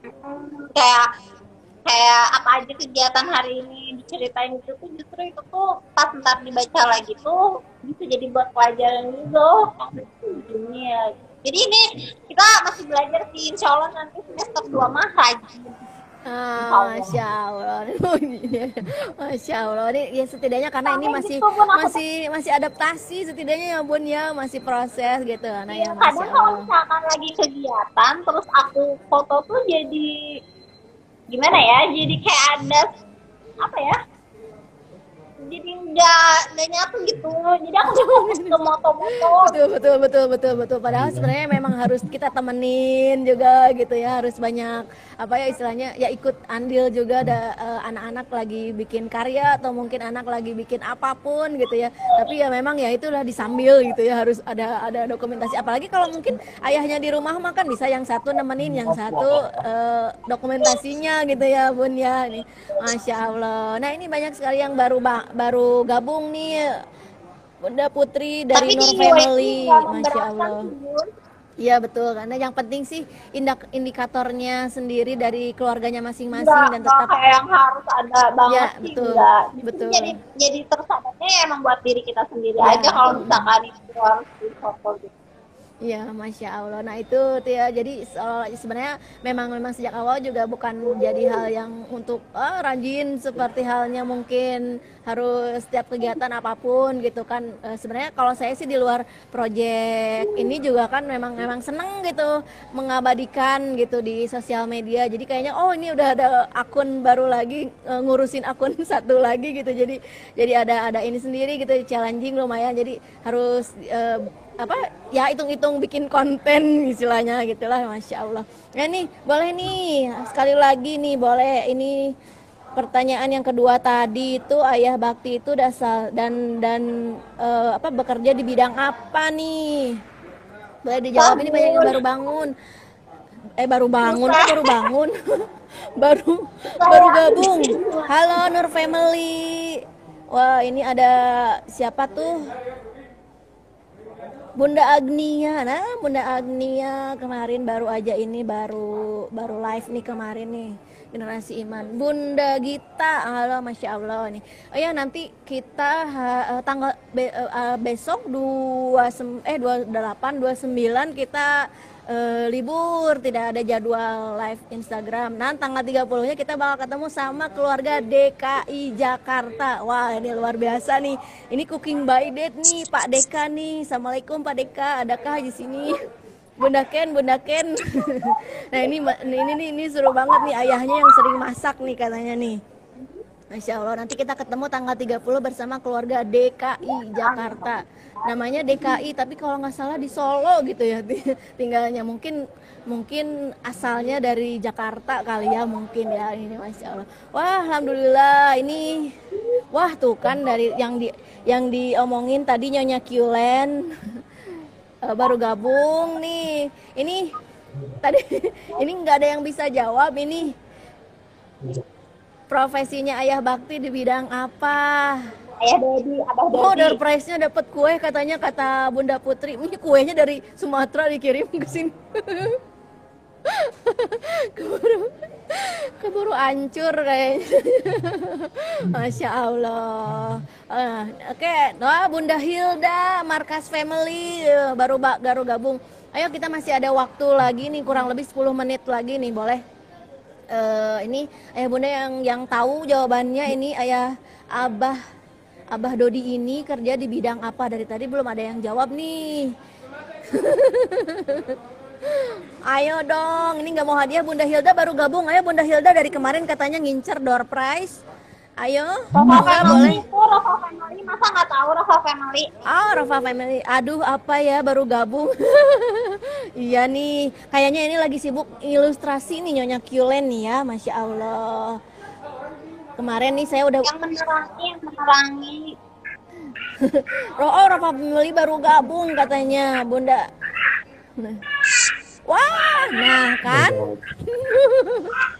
Hmm, kayak kayak apa aja kegiatan hari ini diceritain gitu tuh justru itu tuh pas ntar dibaca lagi tuh bisa jadi buat pelajaran juga. Oh, waktu itu begini ya jadi ini kita masih belajar sih insya Allah nanti semester 2 mah rajin. Ah, Masya Allah, Masya Allah. Ini ya setidaknya karena ini masih gitu, masih masih adaptasi setidaknya ya Bun ya, masih proses gitu. Nah ya Iya, Masya kadang kalau misalkan lagi kegiatan terus aku foto tuh jadi gimana ya? Jadi kayak ada apa ya? Jadi nggak nggak nyatu gitu. Jadi aku ke moto-moto. Betul betul betul betul betul. Padahal sebenarnya memang harus kita temenin juga gitu ya, harus banyak apa ya istilahnya ya ikut andil juga ada eh, anak-anak lagi bikin karya atau mungkin anak lagi bikin apa pun gitu ya. Tapi ya memang ya itulah disambil gitu ya harus ada ada dokumentasi. Apalagi kalau mungkin ayahnya di rumah makan bisa yang satu nemenin, yang satu eh, dokumentasinya gitu ya Bun ya. Nih, Masya Allah. Nah ini banyak sekali yang baru ba- baru gabung nih Bunda Putri dari tapi Nur Family, Masya Allah. Bun. Iya betul, karena yang penting sih indak indikatornya sendiri dari keluarganya masing-masing dan tetap kayak yang harus ada banget Ya, sih betul, betul. jadi jadi tersadarnya ya emang buat diri kita sendiri Ya. aja kalau misalkan itu harus di foto gitu Iya, masya Allah. Nah itu tuh ya. Jadi sebenarnya memang memang sejak awal juga bukan jadi hal yang untuk ah, rajin seperti halnya mungkin harus setiap kegiatan apa pun gitu kan. Eh, sebenarnya kalau saya sih di luar proyek ini juga kan memang memang seneng gitu mengabadikan gitu di sosial media. Jadi kayaknya oh ini udah ada akun baru lagi eh, ngurusin akun satu lagi gitu. Jadi jadi ada ada ini sendiri gitu challenging lumayan. Jadi harus apa ya hitung-hitung bikin konten istilahnya gitulah masya Allah. Ya nih boleh nih sekali lagi nih boleh. Ini pertanyaan yang kedua tadi itu ayah bakti itu dasar dan dan eh, apa bekerja di bidang apa nih? Boleh dijawab ini banyak yang baru bangun. Eh baru bangun kok baru bangun? Baru baru gabung. Halo Nur Family. Wah ini ada siapa tuh Bunda Agnia, nah Bunda Agnia kemarin baru aja ini baru baru live nih kemarin nih generasi iman. Bunda Gita, halo masya Allah nih. Oh ya nanti kita ha- eh, tanggal be- eh, besok 2 sem- eh 28 29 kita eh, libur tidak ada jadwal live Instagram. Nah tanggal 30 nya kita bakal ketemu sama keluarga DKI Jakarta. Wah ini luar biasa nih. Ini cooking by date nih Pak Deka nih. Assalamualaikum Pak Deka. Adakah di sini? Bunda Ken, Bunda Ken. nah ini ini nih ini seru banget nih ayahnya yang sering masak nih katanya nih. Masya Allah, nanti kita ketemu tanggal 30 bersama keluarga DKI Jakarta. Namanya DKI, tapi kalau nggak salah di Solo gitu ya ti- tinggalnya. Mungkin mungkin asalnya dari Jakarta kali ya mungkin ya ini Masya Allah. Wah, Alhamdulillah ini wah tuh kan dari yang di yang diomongin tadi Nyonya Qlen eh, baru gabung nih. Ini tadi ini nggak ada yang bisa jawab ini profesinya ayah bakti di bidang apa? Ayah Dedi, Abah Dedi. Oh, door prize-nya dapat kue katanya kata Bunda Putri. Ini kuenya dari Sumatera dikirim ke sini. keburu keburu hancur kayaknya. Masya Allah. Ah, Oke, doa Bunda Hilda, Markas Family baru ba- baru gabung. Ayo kita masih ada waktu lagi nih kurang lebih 10 menit lagi nih boleh. Eh, ini ayah bunda yang yang tahu jawabannya. Ini ayah abah abah Dodi ini kerja di bidang apa? Dari tadi belum ada yang jawab nih. Ayo dong ini nggak mau hadiah bunda Hilda baru gabung. Ayo bunda Hilda dari kemarin katanya ngincer door prize ayo. Rafa Enggak, boleh Family. itu Rafa Family. Masa nggak tahu Rafa Family? Oh, Rafa Family. Aduh, apa ya? Baru gabung. iya nih, kayaknya ini lagi sibuk ilustrasi nih Nyonya Qlen nih ya, Masya Allah. Kemarin nih saya udah yang menerangi yang menerangi. Oh, Rafa Family baru gabung katanya, Bunda. Wah, nah kan?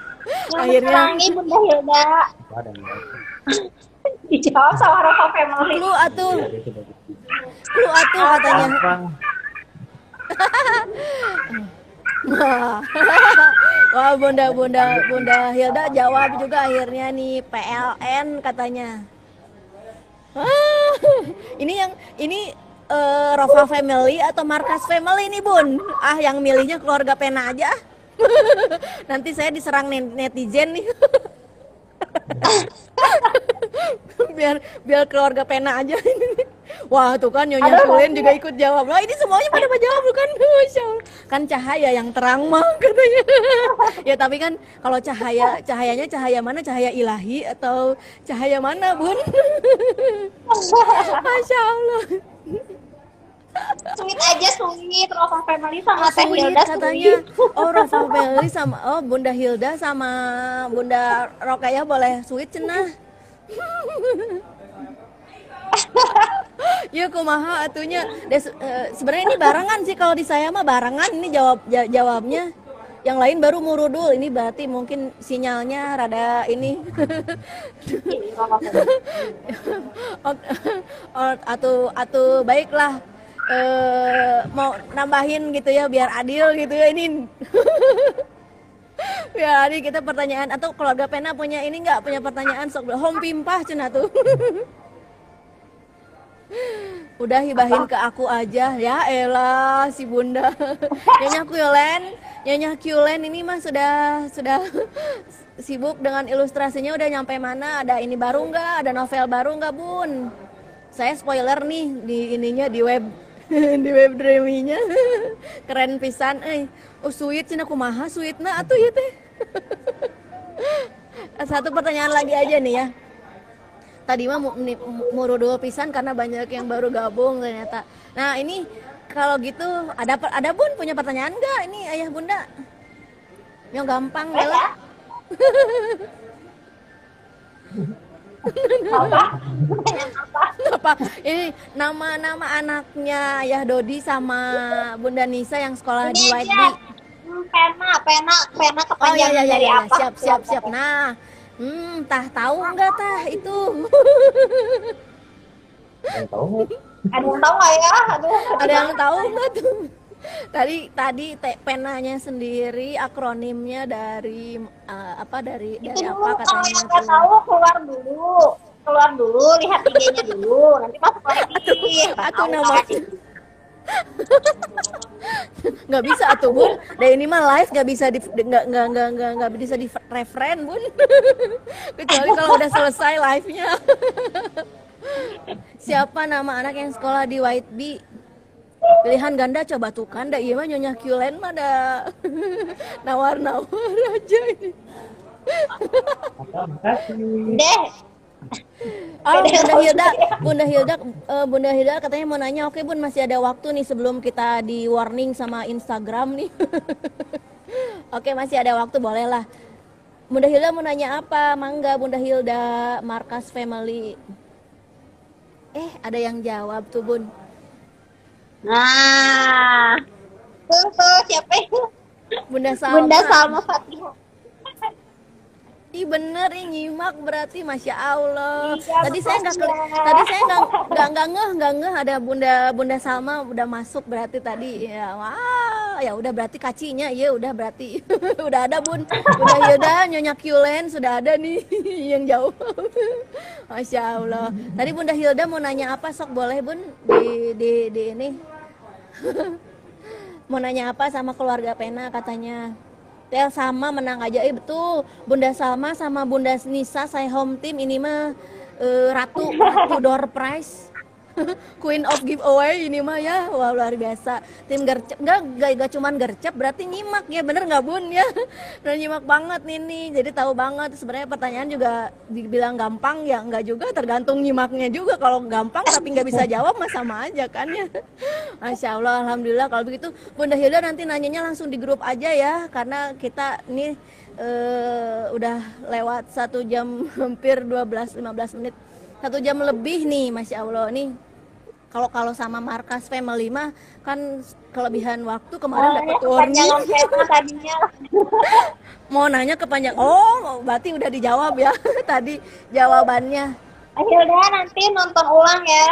Akhirnya menerangi Bunda Hilda dijawab sama Rafa Family lu atuh. Lu atuh katanya. Wah, Wah, Bunda Bunda Bunda Hilda jawab juga akhirnya nih PLN katanya. Wah, ini yang ini eh, Rafa Family atau Markas Family nih Bun? Ah, yang milihnya keluarga Pena aja. Nanti saya diserang net- netizen nih. biar biar keluarga Pena aja ini. Wah, tuh kan Nyonya Kulen juga ikut jawab. Lah, ini semuanya pada jawab bukan? Masya Allah. Kan cahaya yang terang mah katanya. ya, tapi kan kalau cahaya cahayanya cahaya mana? Cahaya ilahi atau cahaya mana, Bun? Masya Allah. Sweet aja sweet Rafa Family sama Oh, Teh Hilda katanya. sweet. Oh, Rafa Belly sama oh Bunda Hilda sama Bunda Rokaya boleh sweet cenah. ya kumaha atunya. Des- eh, sebenarnya ini barengan sih kalau di saya mah barengan ini jawab ja- jawabnya. Yang lain baru murudul. Ini berarti mungkin sinyalnya rada ini. Atuh atuh baiklah eh mau nambahin gitu ya biar adil gitu ya ini biar adil kita pertanyaan atau keluarga pena punya ini nggak punya pertanyaan sok home pimpah cina tuh Udah hibahin ke aku aja. Ya elah si Bunda. Nyonya Kyulen, Nyonya Kyulen ini mah sudah sudah sibuk dengan ilustrasinya udah nyampe mana? Ada ini baru nggak? Ada novel baru nggak, Bun? Saya spoiler nih di ininya di web di web dreaminya. Keren pisan eh. Oh sweet cina kumaha sweetna atuh ya teh. Satu pertanyaan lagi aja nih ya tadi mah murudul pisan karena banyak yang baru gabung ternyata. Nah ini kalau gitu ada ada bun punya pertanyaan nggak ini ayah bunda? Yang gampang lah. Apa? Ini nama-nama anaknya Ayah Dodi sama Bunda Nisa yang sekolah di Ini White aja. Bee. Hmm, pena, pena, pena Oh iya kepanjangan iya iya, dari iya. apa? siap siap siap. Nah, hmm, tah tahu nggak tah itu? Yang tahu nggak? Ada yang tahu nggak ya? Aduh. Ada yang tahu nggak tuh? Tadi tadi te, penanya sendiri akronimnya dari eh, apa dari Itu dari dulu apa kalau katanya yang nggak tahu keluar dulu. Keluar dulu, lihat IG-nya dulu. Nanti masuk lagi. Atuh tahu nama nggak bisa tuh bun. Dan ini mah live nggak bisa di nggak nggak nggak nggak nggak bisa di referen bun. Kecuali kalau udah selesai live-nya. Siapa nama anak yang sekolah di White Bee? Pilihan ganda coba tuh kan, dah iya mah nyonya Kyulen mah ada nawar-nawar aja ini. Deh, Oh, Bunda Hilda, Bunda Hilda, eh, Bunda Hilda katanya mau nanya, oke Bun masih ada waktu nih sebelum kita di warning sama Instagram nih. oke masih ada waktu boleh lah. Bunda Hilda mau nanya apa? Mangga Bunda Hilda, Markas Family. Eh ada yang jawab tuh Bun. Nah, tuh tuh siapa itu? Bunda Salma. Bunda Salma Fatihah. Ih bener ih nyimak berarti masya Allah. Iya, tadi saya nggak keli- makasih ya. tadi saya nggak nggak nggak ngeh nggak ngeh. Ada bunda bunda Salma udah masuk berarti tadi. Ya wah ya udah berarti kacinya ya udah berarti. Udah ada bun. Udah Hilda nyonya Kyulen sudah ada nih yang jauh. Masya Allah. Tadi bunda Hilda mau nanya apa sok boleh bun? Di di di ini. Mau nanya apa sama keluarga Pena katanya ya sama menang aja. Eh betul. Bunda Salma sama Bunda Nisa saya home team. Ini mah eh, ratu ratu door prize Queen of giveaway ini mah ya. Wah luar biasa. Tim gercep enggak enggak, enggak cuman gercep berarti nyimak ya bener nggak bun? Ya udah nyimak banget nih nih. Jadi tahu banget sebenarnya pertanyaan juga dibilang gampang ya enggak juga tergantung nyimaknya juga. Kalau gampang tapi nggak bisa jawab mah sama aja kan ya. Masya Allah Alhamdulillah. Kalau begitu Bunda Hilda nanti nanyanya langsung di grup aja ya karena kita nih eh, udah lewat satu jam hampir 12-15 menit. Satu jam lebih nih Masya Allah. Nih kalau kalau sama markas family mah kan kelebihan waktu kemarin dapat warning Kepanjangan pena tadinya. mau nanya kepanjang oh berarti udah dijawab ya tadi jawabannya Akhirnya nanti nonton ulang ya.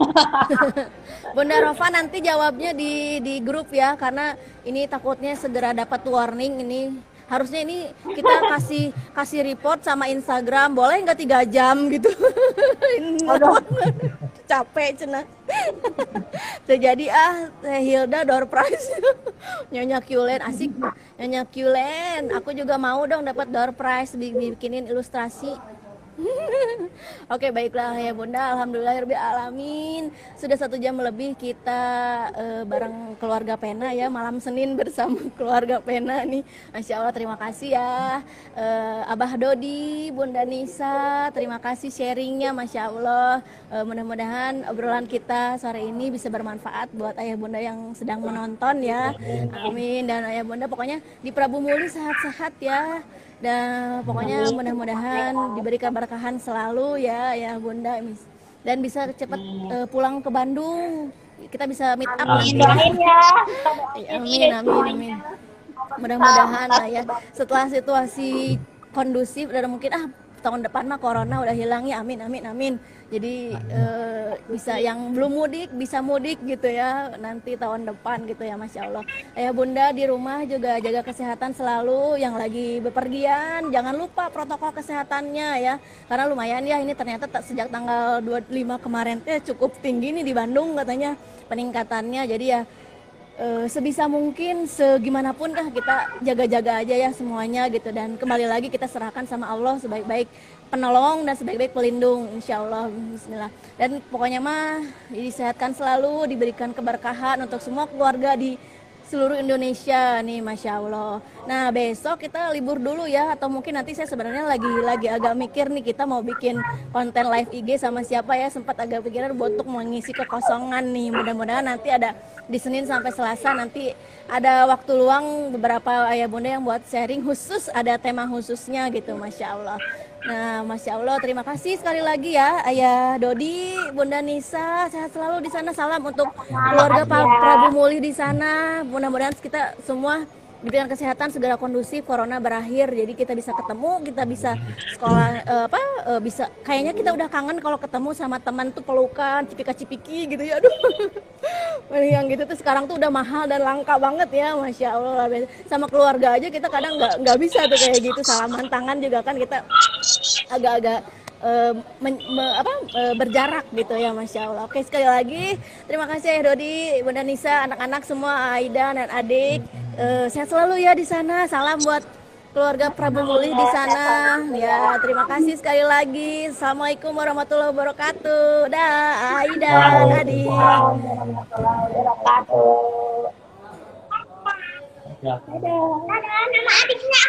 Bunda Rova nanti jawabnya di di grup ya karena ini takutnya segera dapat warning ini harusnya ini kita kasih kasih report sama Instagram. Boleh nggak tiga jam gitu? Capek cina. Terjadi ah Teh Hilda door prize. Nyonya Kyulen asik. Nyonya Kyulen aku juga mau dong dapat door prize bi- bikinin ilustrasi Oke baiklah ya Bunda. Alhamdulillah alamin. Sudah satu jam lebih kita eh, bareng keluarga Pena ya Malam Senin bersama keluarga Pena nih. Masya Allah terima kasih ya. Eh, Abah Dodi, Bunda Nisa Terima kasih sharingnya Masya Allah. Eh, Mudah-mudahan obrolan kita sore ini bisa bermanfaat Buat ayah bunda yang sedang menonton ya. Amin. Dan ayah bunda pokoknya di Prabu Muli sehat-sehat ya dan pokoknya mudah-mudahan diberi keberkahan selalu ya ya bunda Mis. dan bisa cepat eh, pulang ke Bandung. Kita bisa meet up nanti Doain ya. Ya, amin amin amin. Mudah-mudahan lah ya. Setelah situasi kondusif dan mungkin ah tahun depan mah corona udah hilang ya. Amin amin amin Jadi eh, bisa yang belum mudik bisa mudik gitu ya nanti tahun depan gitu ya Masya Allah. Ayah bunda di rumah juga jaga kesehatan selalu. Yang lagi bepergian jangan lupa protokol kesehatannya ya. Karena lumayan ya ini ternyata tak- sejak tanggal 25 kemarin teh cukup tinggi nih di Bandung katanya peningkatannya. Jadi ya eh, sebisa mungkin segimanapun dah kita jaga-jaga aja ya semuanya gitu dan kembali lagi kita serahkan sama Allah sebaik-baik penolong dan sebaik-baik pelindung insya Allah Bismillah. Dan pokoknya mah disehatkan selalu diberikan keberkahan untuk semua keluarga di seluruh Indonesia nih Masya Allah. Nah besok kita libur dulu ya atau mungkin nanti saya sebenarnya lagi lagi agak mikir nih kita mau bikin konten live IG sama siapa ya? Sempat agak pikiran buat untuk mengisi kekosongan nih. Mudah-mudahan nanti ada di Senin sampai Selasa nanti ada waktu luang beberapa ayah bunda yang buat sharing khusus ada tema khususnya gitu Masya Allah Nah, Masya Allah, terima kasih sekali lagi ya, Ayah Dodi, Bunda Nisa, sehat selalu di sana. Salam untuk keluarga Pak Prabu Muli di sana. Mudah-mudahan kita semua diberikan kesehatan segera kondusif, corona berakhir, jadi kita bisa ketemu, kita bisa sekolah eh, apa, eh, bisa kayaknya kita udah kangen kalau ketemu sama teman tuh pelukan, cipika-cipiki gitu ya, aduh. yang gitu tuh sekarang tuh udah mahal dan langka banget ya, masya Allah. Sama keluarga aja kita kadang nggak nggak bisa tuh kayak gitu, salaman tangan juga kan kita agak-agak eh, men- me- apa, eh, berjarak gitu ya Masya Allah. Oke sekali lagi terima kasih ya Dodi Bunda Nisa anak-anak semua Aida dan adik. Eh, sehat selalu ya di sana. Salam buat keluarga Prabu Mulih di sana. Ya terima kasih sekali lagi. Assalamualaikum warahmatullahi wabarakatuh. Dah Aida dan adik. Ya. Dadah, nama adiknya